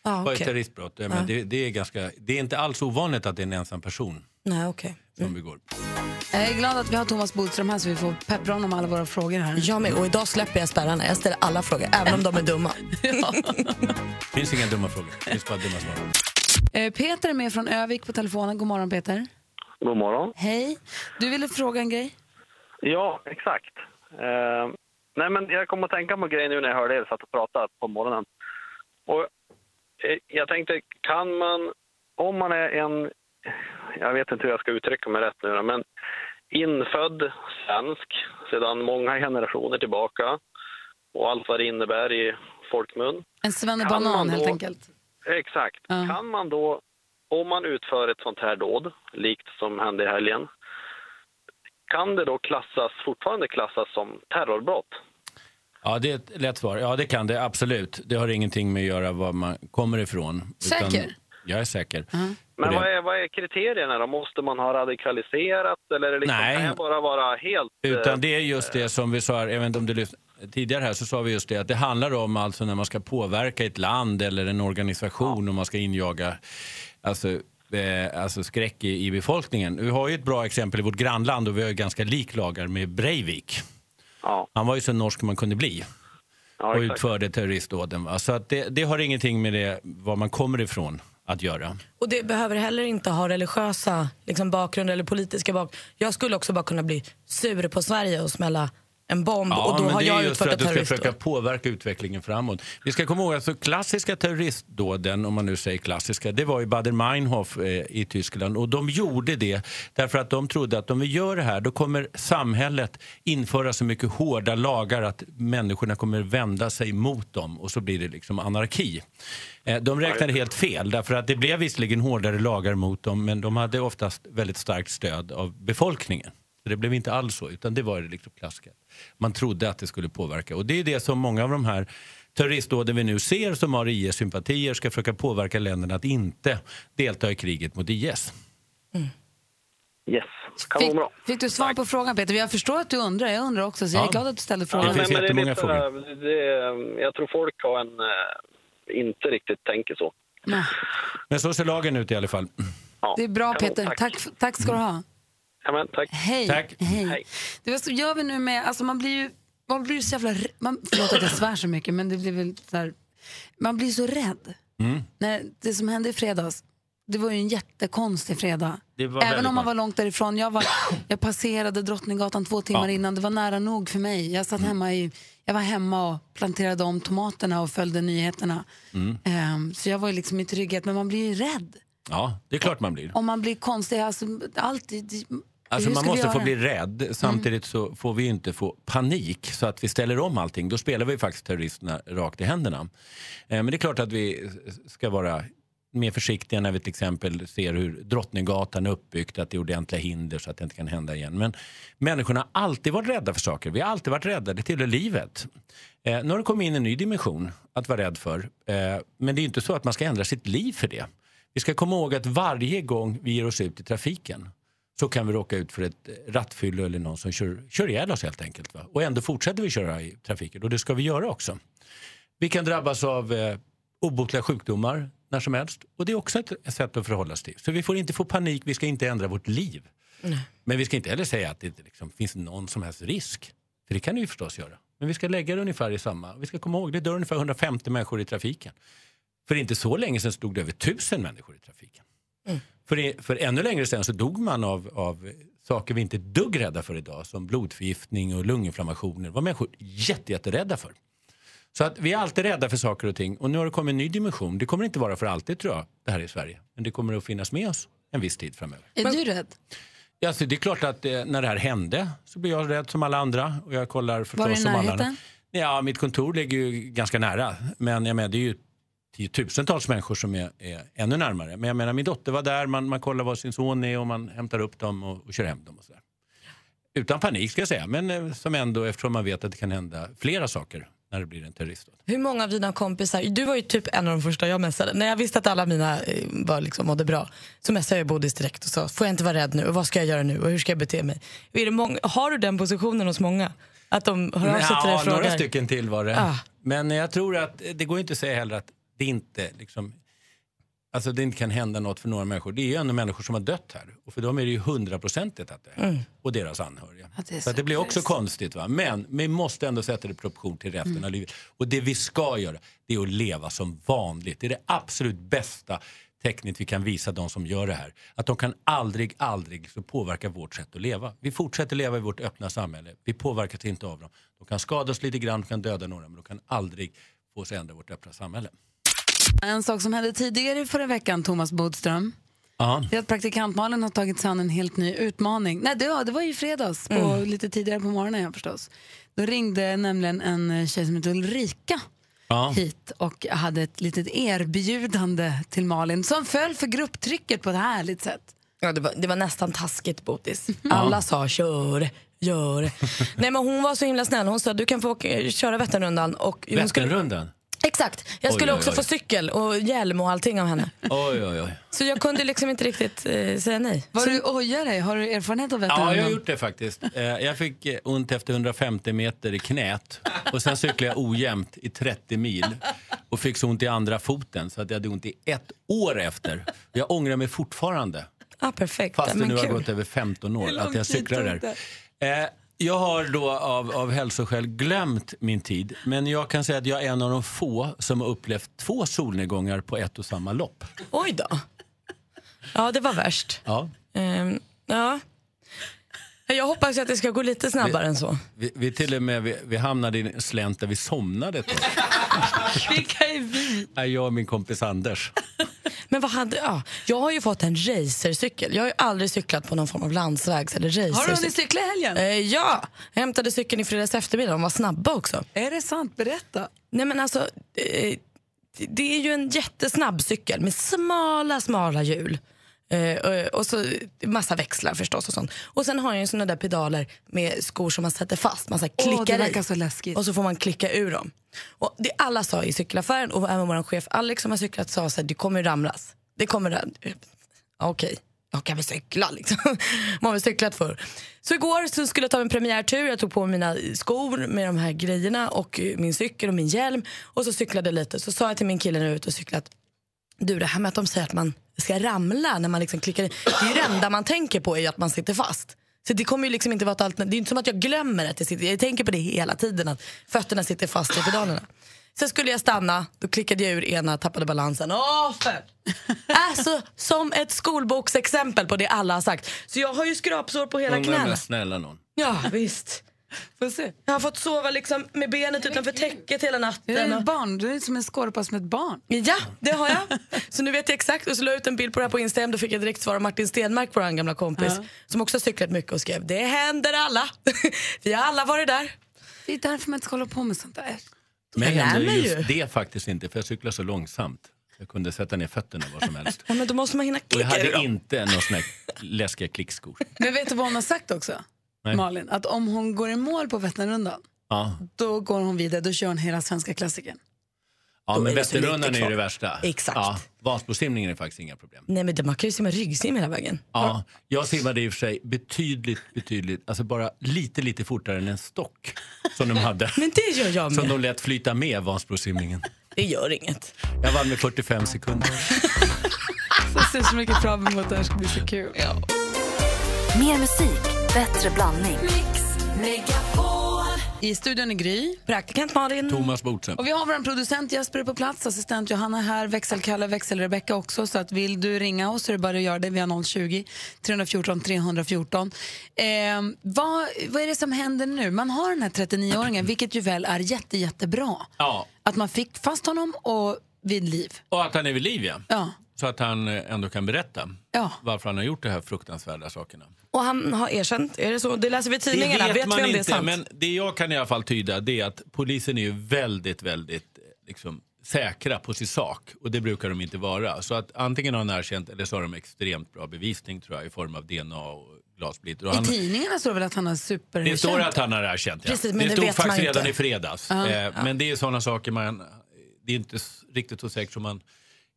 Ah, är okej. terroristbrott? Ja, men Ja. det, det, är ganska, det är inte alls ovanligt att det är en ensam person Nej, okej. som begår. Jag är glad att vi har Thomas Bodström här så vi får peppra honom med alla våra frågor här. Jag med, och idag släpper jag spärrarna. Jag ställer alla frågor, även om de är dumma. [LAUGHS] Det finns inga dumma frågor, det finns bara dumma svar. Eh, Peter är med från Övik på telefonen. God morgon Peter. God morgon. Hej. Du ville fråga en grej? Ja, exakt. Eh, nej, men jag kom att tänka på grejen nu när jag hörde er satt och prata på morgonen. Och, eh, jag tänkte, kan man, om man är en, jag vet inte hur jag ska uttrycka mig rätt nu, men infödd svensk sedan många generationer tillbaka och allt vad det innebär i folkmun. En svennebanan helt enkelt. Exakt. Kan man då, om man utför ett sånt här dåd, likt som hände i helgen, kan det då klassas, fortfarande klassas som terrorbrott? Ja, det är ett lätt svar. Ja, det kan det absolut. Det har ingenting med att göra var man kommer ifrån. Säker? jag är säker. Men Och det- vad är, vad är kriterierna då? Måste man ha radikaliserat eller är det liksom, Nej. kan jag bara vara helt... eh, Utan det är just det som vi sa, jag vet om du lyssnade tidigare här, så sa vi just det att det handlar om alltså när man ska påverka ett land eller en organisation och man ska injaga alltså, eh, alltså skräck i, i befolkningen. Vi har ju ett bra exempel i vårt grannland och vi har ju ganska lik lagar med Breivik. Han var ju så norsk man kunde bli. och exakt. utförde terroristdåden. Va? Så att det, det har ingenting med det, var man kommer ifrån att göra. Och det behöver heller inte ha religiösa liksom, bakgrund eller politiska bakgrund. Jag skulle också bara kunna bli sur på Sverige och smälla en bomb och då har det jag är just för utfört att ett du ska terroristdåd. försöka påverka utvecklingen framåt. Vi ska komma ihåg att alltså, klassiska terroristdåden, om man nu säger klassiska, det var i Baader-Meinhof eh, i Tyskland. Och de gjorde det därför att de trodde att om vi gör det här då kommer samhället införa så mycket hårda lagar att människorna kommer vända sig mot dem och så blir det liksom anarki. Eh, De räknade helt fel därför att det blev visserligen hårdare lagar mot dem men de hade oftast väldigt starkt stöd av befolkningen. Så det blev inte alls så, utan det var det liksom klassiska. Man trodde att det skulle påverka. Och det är det som många av de här terroristdåden vi nu ser som har IS-sympatier ska försöka påverka länderna att inte delta i kriget mot IS. Yes, kanonbra. Fick du svar på frågan Peter? Jag förstår att du undrar, jag undrar också så jag är Ja. glad att du ställde Ja, frågan. nej, men det är lite, Det, jag tror folk har en, eh, inte riktigt tänker så. Men så ser lagen ut i alla fall. Det är bra Peter, tack. tack, tack ska du ha. Ja, men, tack. Hej. Tack. Hej. Det var så gör vi nu med, alltså man blir ju, man blir så jävla, man, förlåt att jag svär så mycket men det blir väl så här, man blir så rädd. Mm. När det som hände i fredags, det var ju en jättekonstig fredag. Det var Även om man var långt därifrån. Jag, var, jag passerade Drottninggatan två timmar Ja. Mm. innan, det var nära nog för mig. Jag, satt hemma i, jag var hemma och planterade om tomaterna och följde nyheterna. Mm. Ehm, så jag var ju liksom i trygghet, men man blir ju rädd. Ja, det är klart man blir. Om man blir konstig, alltså allt... Alltså man måste få bli rädd. Samtidigt så får vi inte få panik så att vi ställer om allting. Då spelar vi faktiskt terroristerna rakt i händerna. Eh, Men det är klart att vi ska vara mer försiktiga när vi till exempel ser hur Drottninggatan är uppbyggt, att det är ordentliga hinder så att det inte kan hända igen. Men människorna har alltid varit rädda för saker. Vi har alltid varit rädda, det tillhör livet. Eh, nu har det kommit in en ny dimension att vara rädd för. Eh, men det är inte så att man ska ändra sitt liv för det. Vi ska komma ihåg att varje gång vi ger oss ut i trafiken så kan vi råka ut för ett rattfyllo eller någon som kör, kör ihjäl oss helt enkelt. Va? Och ändå fortsätter vi köra i trafiken och det ska vi göra också. Vi kan drabbas av eh, obotliga sjukdomar när som helst och det är också ett, sätt att förhålla sig till. Så vi får inte få panik, vi ska inte ändra vårt liv. Men vi ska inte heller säga att det liksom finns någon som helst risk. För det kan det ju förstås göra. Men vi ska lägga det ungefär i samma. Vi ska komma ihåg, det dör ungefär 150 människor i trafiken. För inte så länge sedan stod det över 1000 människor i trafiken. För, för ännu längre sedan så dog man av, av saker vi inte är dugg rädda för idag. Som blodförgiftning och lunginflammationer. var människor jätte, jätterädda för. Så att vi är alltid rädda för saker och ting. Och nu har det kommit en ny dimension. Det kommer inte vara för alltid tror jag, det här i Sverige. Men det kommer att finnas med oss en viss tid framöver. Är du rädd? Ja, alltså, det är klart att eh, när det här hände så blev jag rädd som alla andra. Och jag kollar förstås Var det i som alla närheten? Ja, mitt kontor ligger ju ganska nära. Men jag menar, det är ju tiotusentals människor som är, är ännu närmare. Men jag menar, min dotter var där, man, man kollar var sin son är och man hämtar upp dem och, och kör hem dem. Och så där. Utan panik ska jag säga, men eh, som ändå eftersom man vet att det kan hända flera saker när det blir en terrorist. Hur många av dina kompisar, du var ju typ en av de första jag messade. När jag visste att alla mina eh, var liksom, mådde bra så messade jag Bodis direkt och sa, får jag inte vara rädd nu och vad ska jag göra nu och hur ska jag bete mig? Många, har du den positionen hos många? Att de hör av sig till dig och frågar? några stycken till var det. Ah. Men jag tror att det går inte att säga heller att det inte liksom, alltså det inte kan hända något för några människor. Det är ju ändå människor som har dött här och för dem är det ju hundraprocentigt att det har hänt. Och deras anhöriga. Ja, det är så att det så blir också konstigt. Va? Men vi måste ändå sätta det i proportion till resten av livet. Och det vi ska göra det är att leva som vanligt. Det är det absolut bästa tecknet vi kan visa de som gör det här. Att de kan aldrig, aldrig så påverka vårt sätt att leva. Vi fortsätter leva i vårt öppna samhälle. Vi påverkas inte av dem. De kan skada oss lite grann, de kan döda några, men de kan aldrig få oss att ändra vårt öppna samhälle. En sak som hände tidigare i förra veckan, Thomas Bodström, Ja. det är att praktikantmalen har tagit sig an en helt ny utmaning. Nej, det var, det var ju i fredags, på, lite tidigare på morgonen ja, förstås. Då ringde nämligen en eh, tjej som heter Ulrika Ja. hit och hade ett litet erbjudande till Malin som föll för grupptrycket på ett härligt sätt. Ja, det, var, det var nästan taskigt Botis. [LAUGHS] Alla sa kör, gör. [LAUGHS] Nej men hon var så himla snäll. Hon sa du kan få åka, köra Vätternrundan. Och hon skulle, Vätternrundan? Exakt, jag skulle Oj, oj, också oj. få cykel och hjälm och allting av henne. Oj, oj, oj. Så jag kunde liksom inte riktigt eh, säga nej. Var så, du ojar dig? Har du erfarenhet av Ja, Vätternrundan? jag har gjort det faktiskt. Eh, Jag fick eh, ont efter 150 meter i knät och sen cyklade jag ojämnt i 30 mil och fick så ont i andra foten så att jag hade ont i ett år efter. Jag ångrar mig fortfarande, ah, perfekt. fast Ja, det nu har gått över 15 år, att jag tog där. Eh, Jag har då av, av hälsoskäl glömt min tid, men jag kan säga att jag är en av de få som har upplevt två solnedgångar på ett och samma lopp. Oj då. Ja, det var värst. Ja. Ehm, ja. Jag hoppas att det ska gå lite snabbare än så. Vi, vi till och med vi, vi hamnade i en slänt där vi somnade. [LAUGHS] Vilka är vi? Jag och min kompis Anders. Men vad hade, ja, jag har ju fått en racercykel. Jag har ju aldrig cyklat på någon form av landsvägs eller racercykel. Har du hunnit cykla i helgen? Eh, ja, jag hämtade cykeln i fredags eftermiddag. De var snabba också. Är det sant? Berätta. Nej men alltså, eh, det- är ju en jättesnabb cykel med smala, smala hjul. Eh, och, och så massa växlar förstås och sånt. Och sen har jag ju såna där pedaler med skor som man sätter fast. Man så här klickar det verkar i. så läskigt. Och så får man klicka ur dem. Och det alla sa i cykelaffären och även vår chef Alex som har cyklat sa så här, du kommer ramlas. Det kommer ram- Okej, jag kan väl cykla liksom. [LAUGHS] Man har väl cyklat förr. Så igår så skulle jag ta en premiärtur. Jag tog på mig mina skor med de här grejerna och eh, min cykel och min hjälm. Och så cyklade lite. Så sa jag till min kille när jag var ute och cyklat att du det här med att de säger att man ska ramla när man liksom klickar in. Det är det enda man tänker på är att man sitter fast. Så det kommer ju liksom inte vara ett alternativ. Det är inte som att jag glömmer att jag sitter. Jag tänker på det hela tiden att fötterna sitter fast i pedalerna. Sen skulle jag stanna, då klickade jag ur ena, tappade balansen. Åh, för. Alltså, som ett skolboksexempel på det alla har sagt. Så jag har ju skrapsår på hela knäna. Ja, visst. Får se. Jag har fått sova liksom med benet utanför täcket hela Du natten. är och- barn. Du är som en skorpa som ett barn. Ja, det har jag. Så nu vet jag exakt. Och så la jag ut en bild på det här på Instagram. Då fick jag direkt svar av Martin Stenmark, vår gamla kompis. Ja. Som också har cyklat mycket och skrev det händer alla. [LAUGHS] Vi har alla varit där. Det är därför man inte ska hålla på med sånt där. Men Jag lär hände mig just ju. det faktiskt inte, för jag cyklar så långsamt. Jag kunde sätta ner fötterna var som helst. Ja, men då måste man hinna Och jag klicka hade dem. inte några såna här läskiga klickskor. Men vet du vad hon har sagt också? Nej. Malin, att om hon går i mål på Vätternrundan, Ja, då går hon vidare. Då kör hon hela svenska klassikern. ja Då men är Vätternrundan är ju det värsta. Exakt. Ja, Vansbrosimningen är faktiskt inga problem. Nej men det- man kan ju simma ryggsim hela vägen. Ja, jag simmade i och för sig betydligt, betydligt, alltså bara lite, lite fortare än en stock som de hade. [LAUGHS] Men det gör jag Som med. de lät flyta med Vansbrosimningen. Det gör inget. Jag vann med 45 sekunder. [LAUGHS] Jag ser så mycket fram emot det här ska bli så kul. Mer musik, bättre blandning. I studion är Gry. Praktikant Malin. Thomas Bodström. Och vi har vår producent Jesper på plats, assistent Johanna här, växelkalle, växel-Rebecka också. Så att vill du ringa oss så är det bara att göra det. Vi har 020 314 314. Eh, vad, vad är det som händer nu? Man har den här 39-åringen, vilket ju väl är jätte, jättebra. Ja, Att man fick fast honom och vid liv. och att han är vid liv ja. Ja. Så att han eh, ändå kan berätta Ja. varför han har gjort de här fruktansvärda sakerna. Och han har erkänt, är det så? Det läser vi i tidningarna. Det vet, man vi om det är inte, sant? men det jag kan i alla fall tyda det är att polisen är ju väldigt, väldigt eh, liksom, säkra på sin sak. Och det brukar de inte vara. Så att antingen har han erkänt eller så har de extremt bra bevisning tror jag i form av DNA och glassplitter. Och I han, tidningarna står det väl att han har supererkänt. det står att han har erkänt, ja. Precis, men det det stod vet man faktiskt redan inte. i fredags. Ja. Eh, Men det är sådana saker man, det är inte riktigt så säkert som man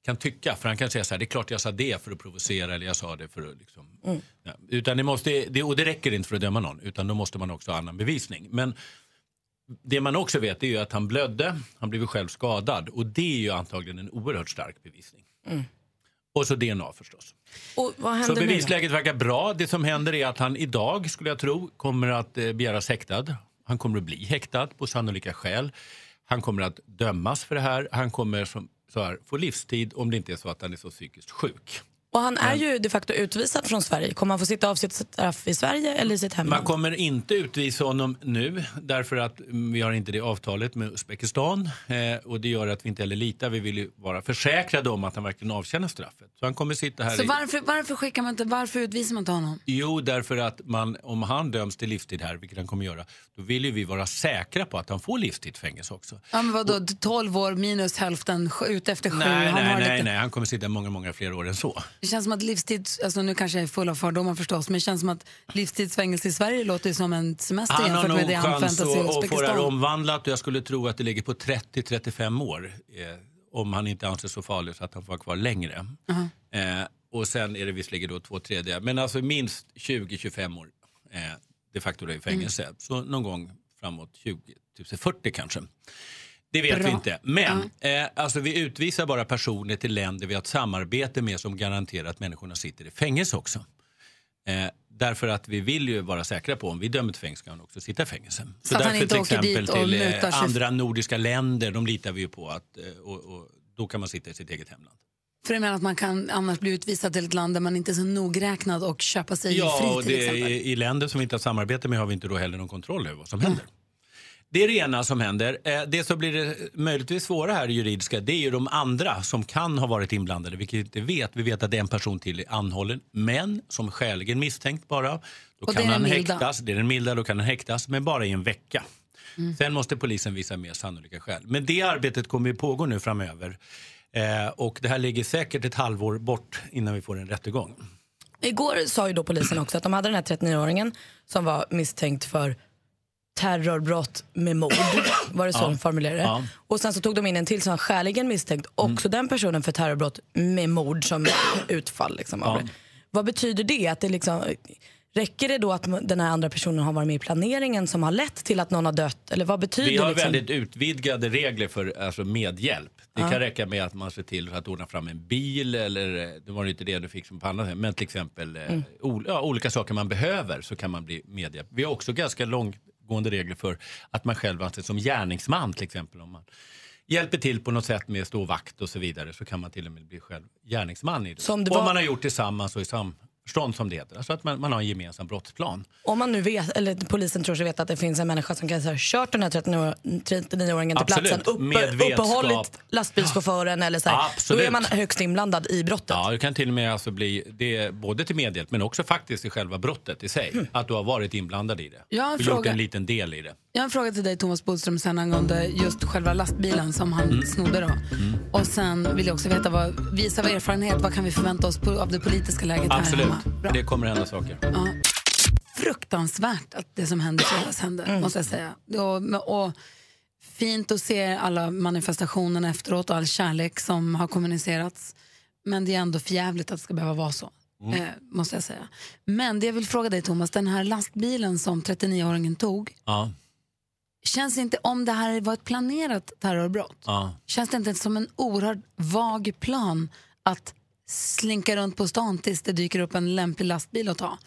kan tycka. För han kan säga så här, det är klart jag sa det för att provocera eller jag sa det för att liksom... Mm. Ja, utan det måste, det, och det räcker inte för att döma någon, utan då måste man också ha annan bevisning. Men Det man också vet är ju att han blödde, han blev själv skadad och det är ju antagligen en oerhört stark bevisning. Mm. Och så DNA förstås. Och Så bevisläget verkar bra. Det som händer är att han idag, skulle jag tro, kommer att eh, begäras häktad. Han kommer att bli häktad på sannolika skäl. Han kommer att dömas för det här. Han kommer som, så här, få livstid om det inte är så att han är så psykiskt sjuk. Och han är ju de facto utvisad från Sverige. Kommer han få sitta av sitt straff i Sverige eller i sitt Man hemland? kommer inte utvisa honom nu därför att mm, vi har inte det avtalet med Uzbekistan eh, och det gör att vi inte heller litar. Vi vill ju vara försäkrade om att han verkligen avtjänar straffet. Så han kommer sitta här Så i... varför, varför, skickar man inte, varför utvisar man inte honom? Jo, därför att man, om han döms till livstid här, vilket han kommer göra, då vill ju vi vara säkra på att han får livstidsfängelse också. Ja, men vadå, 12 år minus hälften, ut efter sju. Nej, han nej, har nej, lite, nej, han kommer sitta många, många fler år än så. Det känns som att livstid, alltså nu kanske jag är full av fördomar förstås, men det känns som att livstidsfängelse i Sverige låter som en semester Han har jämfört nog med det han chans förväntar sig i att, att få det här Uzbekistan. omvandlat och jag skulle tro att det ligger på 30-35 år. Eh, om han inte anses så farlig så att han får vara kvar längre. Eh, och sen är det visserligen då två tredje, men alltså minst 20-25 år eh, de facto i fängelse. Mm. Så någon gång framåt 20, 40 kanske. Det vet Bra. vi inte. Men eh, alltså vi utvisar bara personer till länder vi har ett samarbete med som garanterar att människorna sitter i fängelse också. Eh, därför att vi vill ju vara säkra på om vi dömer till fängelse ska han också sitta i fängelse. Så han därför till exempel till eh, andra nordiska länder, de litar vi ju på att eh, och, och då kan man sitta i sitt eget hemland. För jag menar att man kan annars bli utvisad till ett land där man inte är så nogräknad och köpa sig Ja, fri till det, exempel. i, i länder som vi inte har samarbete med har vi inte då heller någon kontroll över vad som händer. Det är det ena som händer. Eh, Det som blir det möjligtvis svåra här i juridiska det är ju de andra som kan ha varit inblandade, vilket vi inte vet. Vi vet att en person till är anhållen, men som skäligen misstänkt bara. Då Och kan han milda. häktas, det är den milda, då kan han häktas, men bara i en vecka. Mm. Sen måste polisen visa mer sannolika skäl. Men det arbetet kommer ju pågå nu framöver. Eh, och det här ligger säkert ett halvår bort innan vi får en rättegång. Igår sa ju då polisen också att de hade den här 39-åringen som var misstänkt för terrorbrott med mord. [COUGHS] Var det så Ja. de formulerade? Ja. Och sen så tog de in en till som var skäligen misstänkt, också den personen för terrorbrott med mord som [COUGHS] utfall. Liksom, Ja. Vad betyder det? Att det liksom, räcker det då att den här andra personen har varit med i planeringen som har lett till att någon har dött? Eller vad betyder Vi har liksom? väldigt utvidgade regler för alltså, medhjälp. Det Ja. kan räcka med att man ser till att ordna fram en bil eller eh, det var inte det du fick som på annat sätt. Men till exempel eh, Mm. ol- ja, olika saker man behöver så kan man bli medhjälp. Vi har också ganska långtgående regler för att man själv anses som gärningsman till exempel. Om man hjälper till på något sätt med stå vakt och så vidare så kan man till och med bli själv gärningsman i det. Som det Om var- man har gjort tillsammans och i samförstånd som det heter. Alltså att man, man har en gemensam brottsplan. Om man nu vet, eller polisen tror sig veta att det finns en människa som kan ha kört den här 39 39-åringen till Absolut. platsen, vetskap. uppehållit lastbilschauffören eller så här, då är man högst inblandad i brottet. Ja, det kan till och med alltså bli det, både till medhjälp men också faktiskt i själva brottet i sig. Att du har varit inblandad i det. Jag har en och gjort fråga. en liten del i det. Jag har en fråga till dig Thomas Bodström sen angående just själva lastbilen som han Mm. snodde då. Och sen vill jag också veta, vad, visa av erfarenhet, vad kan vi förvänta oss på, av det politiska läget här Absolut, hemma? Bra. det kommer hända saker. Ja. Fruktansvärt att det som hände i fredags hände, Mm. måste jag säga. Och, och fint att se alla manifestationerna efteråt och all kärlek som har kommunicerats. Men det är ändå förjävligt att det ska behöva vara så. Mm. Eh, måste jag säga. Men det jag vill fråga dig Thomas, den här lastbilen som 39-åringen tog, Ja, känns inte, om det här var ett planerat terrorbrott, ja. känns det inte som en oerhört vag plan att slinka runt på stan tills det dyker upp en lämplig lastbil att ta?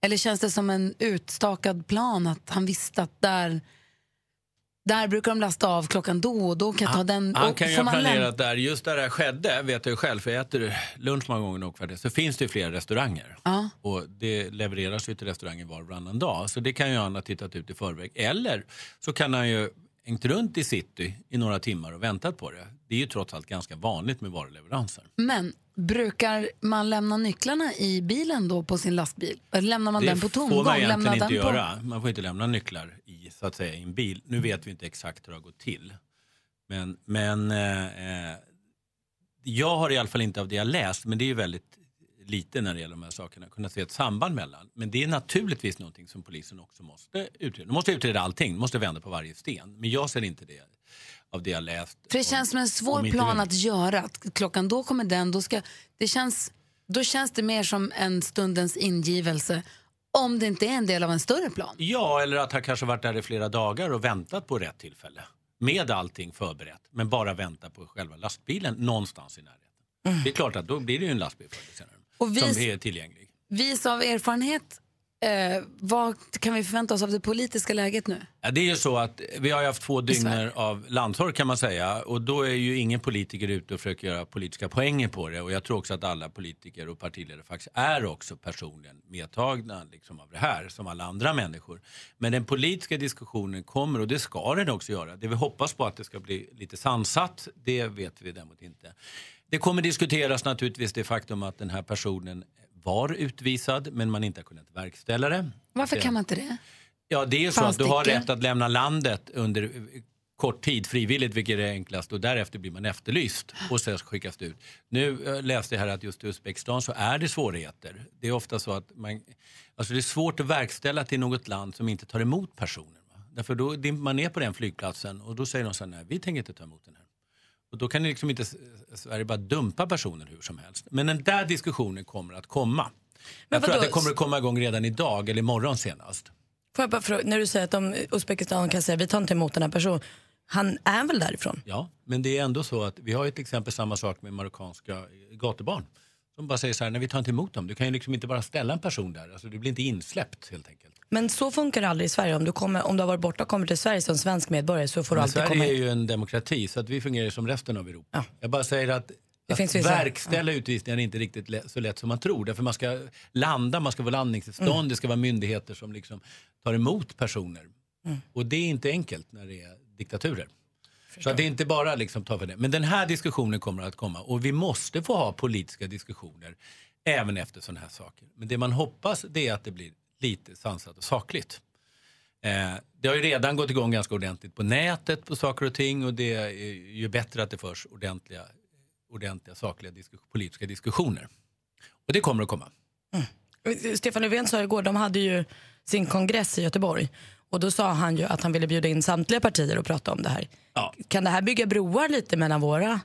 Eller känns det som en utstakad plan att han visste att där, där brukar de lasta av klockan då och då kan jag ta den. Han kan ju ha planerat där, just där det här skedde, vet jag ju själv, för jag äter lunch många gånger nog så finns det ju flera restauranger. Ja. Och det levereras ju till restauranger var och varannan dag. Så det kan ju han ha tittat ut i förväg. Eller så kan han ju hängt runt i city i några timmar och väntat på det. Det är ju trots allt ganska vanligt med varuleveranser. Men brukar man lämna nycklarna i bilen då på sin lastbil? Eller lämnar man det den på tomgång? får man egentligen inte den på... göra. Man får inte lämna nycklar i, så att säga, i en bil. Nu vet vi inte exakt hur det har gått till. Men, men eh, jag har i alla fall inte av det jag läst, men det är ju väldigt lite när det gäller de här sakerna, kunnat se ett samband mellan. Men det är naturligtvis någonting som polisen också måste utreda. De måste utreda allting, de måste vända på varje sten. Men jag ser inte det av det jag läst. För det känns som en svår plan att göra. Att klockan då kommer den, då, ska, det känns, då känns det mer som en stundens ingivelse Om det inte är en del av en större plan. Ja, eller att han kanske varit där i flera dagar och väntat på rätt tillfälle. Med allting förberett, men bara vänta på själva lastbilen någonstans i närheten. Det är klart att då blir det ju en lastbil förr eller senare. Och vi- Som är tillgänglig. Vis av erfarenhet, eh, vad kan vi förvänta oss av det politiska läget nu? Ja, det är ju så att vi har haft två dygn av landsorg kan man säga och då är ju ingen politiker ute och försöker göra politiska poänger på det och jag tror också att alla politiker och partiledare faktiskt är också personligen medtagna liksom av det här som alla andra människor. Men den politiska diskussionen kommer och det ska den också göra. Det vi hoppas på att det ska bli lite sansat, det vet vi däremot inte. Det kommer diskuteras naturligtvis det faktum att den här personen var utvisad men man inte har kunnat verkställa det. Varför kan man inte det? Ja, det är så Fanns att du har rätt att lämna landet under eh, kort tid frivilligt, vilket är enklast och därefter blir man efterlyst och sen skickas det ut. Nu eh, läste jag här att just i Uzbekistan så är det svårigheter. Det är ofta så att man, alltså det är svårt att verkställa till något land som inte tar emot personer. Va? Därför då man ner på den flygplatsen och då säger de så här, nej vi tänker inte ta emot den här. Och då kan ju liksom inte Sverige bara dumpa personer hur som helst. Men den där diskussionen kommer att komma. Men Jag tror att det kommer att komma igång redan idag eller imorgon senast. Får jag bara fråga, när du säger att de, Uzbekistan kan säga vi tar inte emot den här personen. Han är väl därifrån? Ja, men det är ändå så att vi har ju till exempel samma sak med marockanska gatubarn. Som bara säger så här, nej vi tar inte emot dem. Du kan ju liksom inte bara ställa en person där. Alltså, du blir inte insläppt helt enkelt. Men så funkar det aldrig i Sverige. Om du, kommer, om du har varit borta och kommer till Sverige som svensk medborgare så får du Men alltid Sverige komma är hit. ju en demokrati så att vi fungerar ju som resten av Europa. Jag bara säger att, Det att finns vissa- verkställa utvisningar är inte riktigt så lätt som man tror. Därför man ska landa, man ska få landningstillstånd, Mm. det ska vara myndigheter som liksom tar emot personer. Mm. Och det är inte enkelt när det är diktaturer. Så att det är inte bara liksom ta för det. Men den här diskussionen kommer att komma och vi måste få ha politiska diskussioner även efter sådana här saker. Men det man hoppas det är att det blir lite sansat och sakligt. Eh, det har ju redan gått igång ganska ordentligt på nätet på saker och ting och det är ju bättre att det förs ordentliga, ordentliga sakliga diskus- politiska diskussioner. Och det kommer att komma. Mm. Stefan Löfven sa igår, de hade ju sin kongress i Göteborg. Och då sa han ju att han ville bjuda in samtliga partier och prata om det här. Kan det här bygga broar lite mellan våra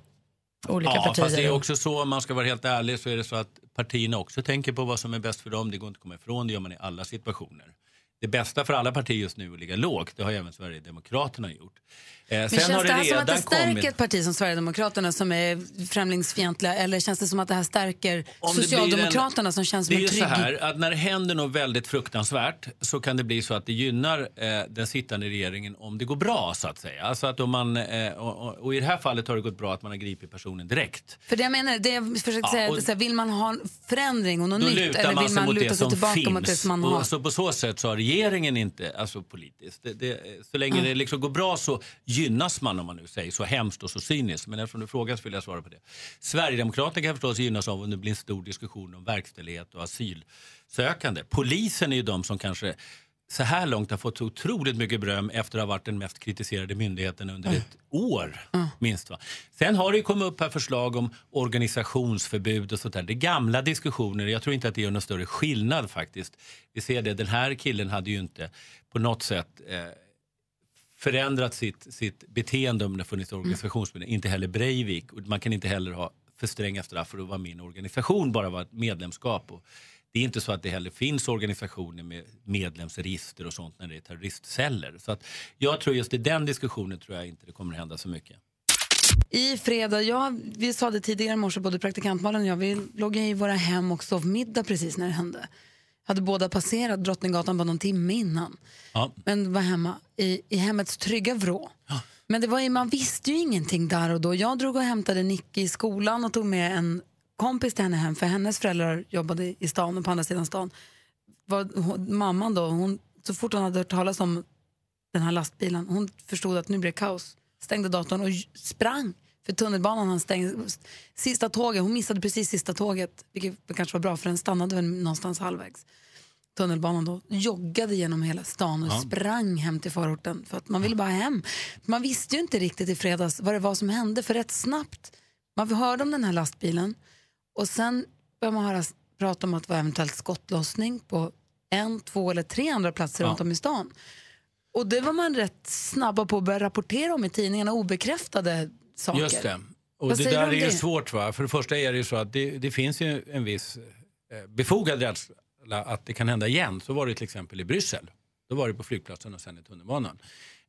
olika ja, partier? fast det är också så, om man ska vara helt ärlig, så är det så att partierna också tänker på vad som är bäst för dem. Det går inte att komma ifrån, det gör man i alla situationer. Det bästa för alla partier just nu är att ligga lågt. Det har även Sverigedemokraterna gjort. Eh, Men känns det här som att det stärker kommit- ett parti som Sverigedemokraterna som är främlingsfientliga eller känns det som att det här stärker Om det Socialdemokraterna en- som känns det som är en trygg... så här att när det händer något väldigt fruktansvärt så kan det bli så att det gynnar eh, den sittande regeringen om det går bra så att säga. Alltså att om man, eh, och, och, i det här fallet har det gått bra att man har gripit personen direkt. För det jag menar, det jag försökte Ja, och- är så här, vill man ha en förändring och något nytt eller man vill man luta det sig tillbaka finns. mot det som man har? Och så på så sätt så har regeringen inte, alltså politiskt, det, det, så länge Ja. det liksom går bra så gynnas man om man nu säger så hemskt och så cyniskt. Men eftersom du frågar så vill jag svara på det. Sverigedemokraterna kan förstås gynnas av om det blir en stor diskussion om verkställighet och asylsökande. Polisen är ju de som kanske så här långt har fått så otroligt mycket beröm efter att ha varit den mest kritiserade myndigheten under ett år. minst. Va? Sen har det ju kommit upp här förslag om organisationsförbud och sånt där. Det är gamla diskussioner. Jag tror inte att det gör någon större skillnad faktiskt. Vi ser det, den här killen hade ju inte på något sätt eh, förändrat sitt, sitt beteende om det funnits organisationsförbud. Inte heller Breivik. Och man kan inte heller ha för stränga straff för att vara med i en organisation, bara vara ett medlemskap. Och det är inte så att det heller finns organisationer med medlemsregister och sånt när det är terroristceller. Så att jag tror just i den diskussionen tror jag inte det kommer att hända så mycket. I fredag, ja, vi sa det tidigare i morse, både praktikantmalen och jag, vi låg i våra hem och sov middag precis när det hände. Hade båda passerat Drottninggatan bara någon timme innan. Ja. Men var hemma i, i hemmets trygga vrå. Men det var ju, man visste ju ingenting där och då. Jag drog och hämtade Nicky i skolan och tog med en kompis till henne hem för hennes föräldrar jobbade i stan och på andra sidan stan. Var, hon, mamman då, hon, så fort hon hade hört talas om den här lastbilen, hon förstod att nu blir det kaos. Stängde datorn och sprang för tunnelbanan han stängde. Sista tåget, hon missade precis sista tåget, vilket kanske var bra för den stannade väl någonstans halvvägs. Tunnelbanan då, joggade genom hela stan och Ja. sprang hem till förorten för att man ville bara hem. Man visste ju inte riktigt i fredags vad det var som hände för rätt snabbt. Man hörde om den här lastbilen och sen började man höra prata om att det var eventuellt skottlossning på en, två eller tre andra platser Ja. runt om i stan. Och det var man rätt snabba på att börja rapportera om i tidningarna, obekräftade saker. Just det. Och Vad det där är ju svårt. Va? För det första är det ju så att det, det finns ju en viss eh, befogad rädsla att det kan hända igen. Så var det till exempel i Bryssel. Då var det på flygplatsen och sen i tunnelbanan.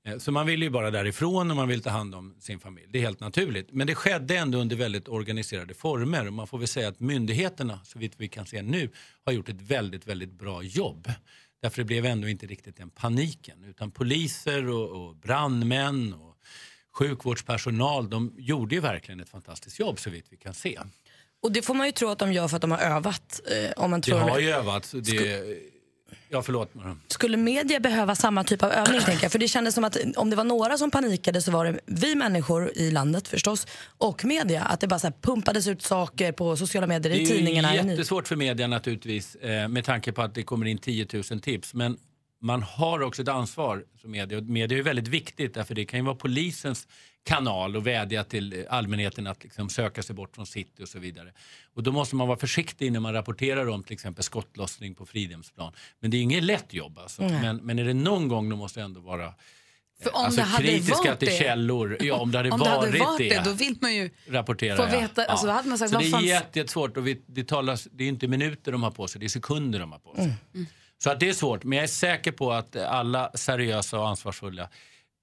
Eh, Så man vill ju bara därifrån och man vill ta hand om sin familj. Det är helt naturligt. Men det skedde ändå under väldigt organiserade former. Och man får väl säga att myndigheterna, så vitt vi kan se nu, har gjort ett väldigt, väldigt bra jobb. Därför det blev ändå inte riktigt den paniken. Utan poliser och, och brandmän och sjukvårdspersonal, de gjorde ju verkligen ett fantastiskt jobb så vitt vi kan se. Och det får man ju tro att de gör för att de har övat. Eh, om man Det tror har ju övat. Det, ja, förlåt. Skulle media behöva samma typ av övning? [CLEARS THROAT] tänker jag? För det kändes som att om det var några som panikade så var det vi människor i landet förstås och media. Att det bara så pumpades ut saker på sociala medier, i tidningarna. Det är ju jättesvårt för media naturligtvis eh, med tanke på att det kommer in 10 000 tips. Men man har också ett ansvar som media. Och media är väldigt viktigt därför det kan ju vara polisens kanal och vädja till allmänheten att liksom söka sig bort från city och så vidare. Och då måste man vara försiktig när man rapporterar om till exempel skottlossning på Fridhemsplan. Men det är inget lätt jobb alltså. Men, men är det någon gång de måste ändå vara För om alltså, det hade kritiska varit till det- källor. Ja, om det hade [LAUGHS] Om det varit hade varit det, då vill man ju rapportera. få ja. veta. Alltså, då hade man sagt, så det är jättesvårt och vi, det, talas, det är inte minuter de har på sig, det är sekunder de har på sig. Mm. Så att det är svårt, men jag är säker på att alla seriösa och ansvarsfulla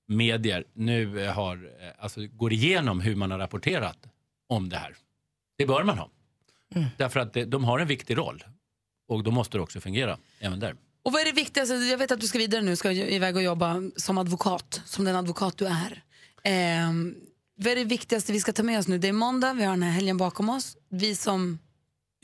medier nu eh, har, eh, alltså, går igenom hur man har rapporterat om det här. Det bör man ha. Mm. Därför att de har en viktig roll och då måste det också fungera även där. Och vad är det viktigaste? Jag vet att du ska vidare nu, ska iväg och jobba som advokat, som den advokat du är. Ehm, vad är det viktigaste vi ska ta med oss nu? Det är måndag, vi har den här helgen bakom oss. Vi som...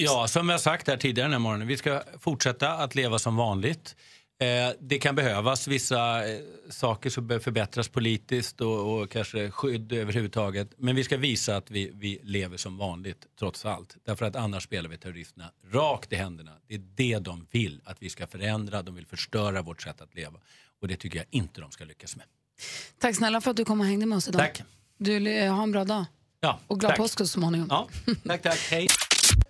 Ja, som jag sagt här tidigare den här morgonen, vi ska fortsätta att leva som vanligt. Eh, det kan behövas vissa eh, saker som behöver förbättras politiskt och, och kanske skydd överhuvudtaget. Men vi ska visa att vi, vi lever som vanligt trots allt. Därför att annars spelar vi terroristerna rakt i händerna. Det är det de vill att vi ska förändra. De vill förstöra vårt sätt att leva. Och det tycker jag inte de ska lyckas med. Tack snälla för att du kom och hängde med oss idag. Tack. Du, eh, ha en bra dag. Ja, Och glad tack. påsk så småningom. Ja, tack, tack. [LAUGHS] Hej.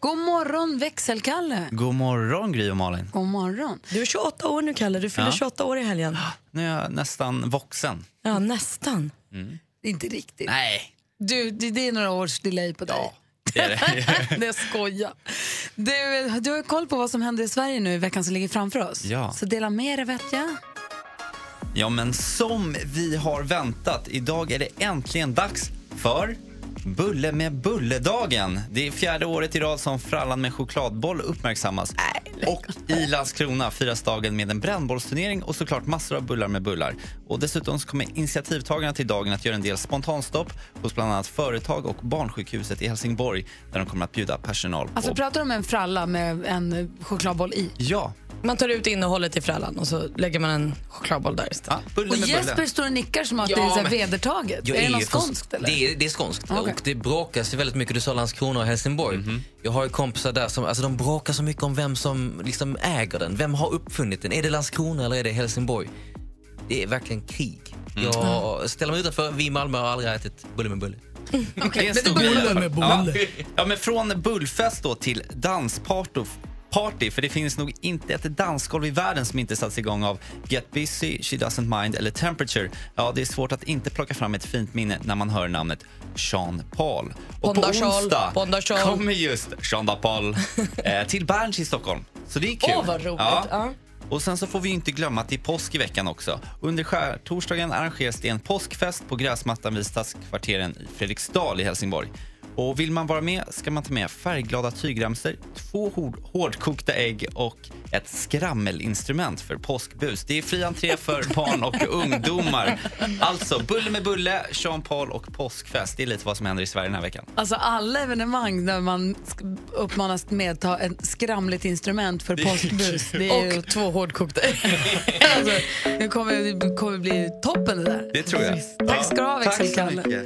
God morgon växelkalle. God morgon Gry och Malin. God morgon. Du är 28 år nu Kalle, du fyller Ja. 28 år i helgen. Nu är jag nästan vuxen. Ja, nästan. Inte riktigt. Nej. Du, det, det är några års delay på dig. Det är det. [LAUGHS] Nej, jag skojar. Du, du har koll på vad som händer i Sverige nu i veckan som ligger framför oss. Ja. Så dela med dig vet jag. Ja, men som vi har väntat, idag är det äntligen dags för Bulle med Bulledagen. Det är fjärde året i rad som frallan med chokladboll uppmärksammas. Och i Landskrona firas dagen med en brännbollsturnering och såklart massor av bullar med bullar. Och dessutom så kommer initiativtagarna till dagen att göra en del spontanstopp hos bland annat företag och barnsjukhuset i Helsingborg där de kommer att bjuda personal på... Alltså pratar du om en fralla med en chokladboll i? Ja. Man tar ut innehållet i frallan och så lägger man en chokladboll där istället. Och Jesper står och nickar som att Ja, det är så här men- vedertaget. Jag är det något skånskt eller? Det är, det är skånskt. Okej. Och det bråkas ju väldigt mycket. Du sa Landskrona och Helsingborg. Mhm. Jag har ju kompisar där som alltså, de bråkar så mycket om vem som liksom äger den. Vem har uppfunnit den? Är det Landskrona eller är det Helsingborg? Det är verkligen krig. Mm. Jag ställer mig utanför. Vi i Malmö har aldrig ätit bulle med bulle. Det är en stor bulle. Ja. ja, men från bullfest då till dansparty. Party, för det finns nog inte ett dansgolv i världen som inte satts igång av Get Busy, She Doesn't Mind eller Temperature. Ja, det är svårt att inte plocka fram ett fint minne när man hör namnet Sean Paul. Och på Bonda Charles, onsdag Bonda kommer just Sean Paul [LAUGHS] eh, till Berns i Stockholm. Så det är kul. Åh, vad roligt. Ja. Och sen så får vi inte glömma att det är påsk i veckan också. Under skärtorsdagen arrangeras det en påskfest på gräsmattan vid Stadskvarteren i Fredriksdal i Helsingborg. Och vill man vara med ska man ta med färgglada tygremsor, två hård, hårdkokta ägg och ett skrammelinstrument för påskbus. Det är fri entré för [LAUGHS] barn och ungdomar. Alltså, bulle med bulle, Jean Paul och påskfest. Det är lite vad som händer i Sverige den här veckan. Alltså alla evenemang där man uppmanas medta ett skramligt instrument för påskbus. Det är ju, Och två hårdkokta [LAUGHS] alltså, det, kommer, det kommer bli toppen det där. Det tror jag. Tack ska du ha Tack så växelkalle.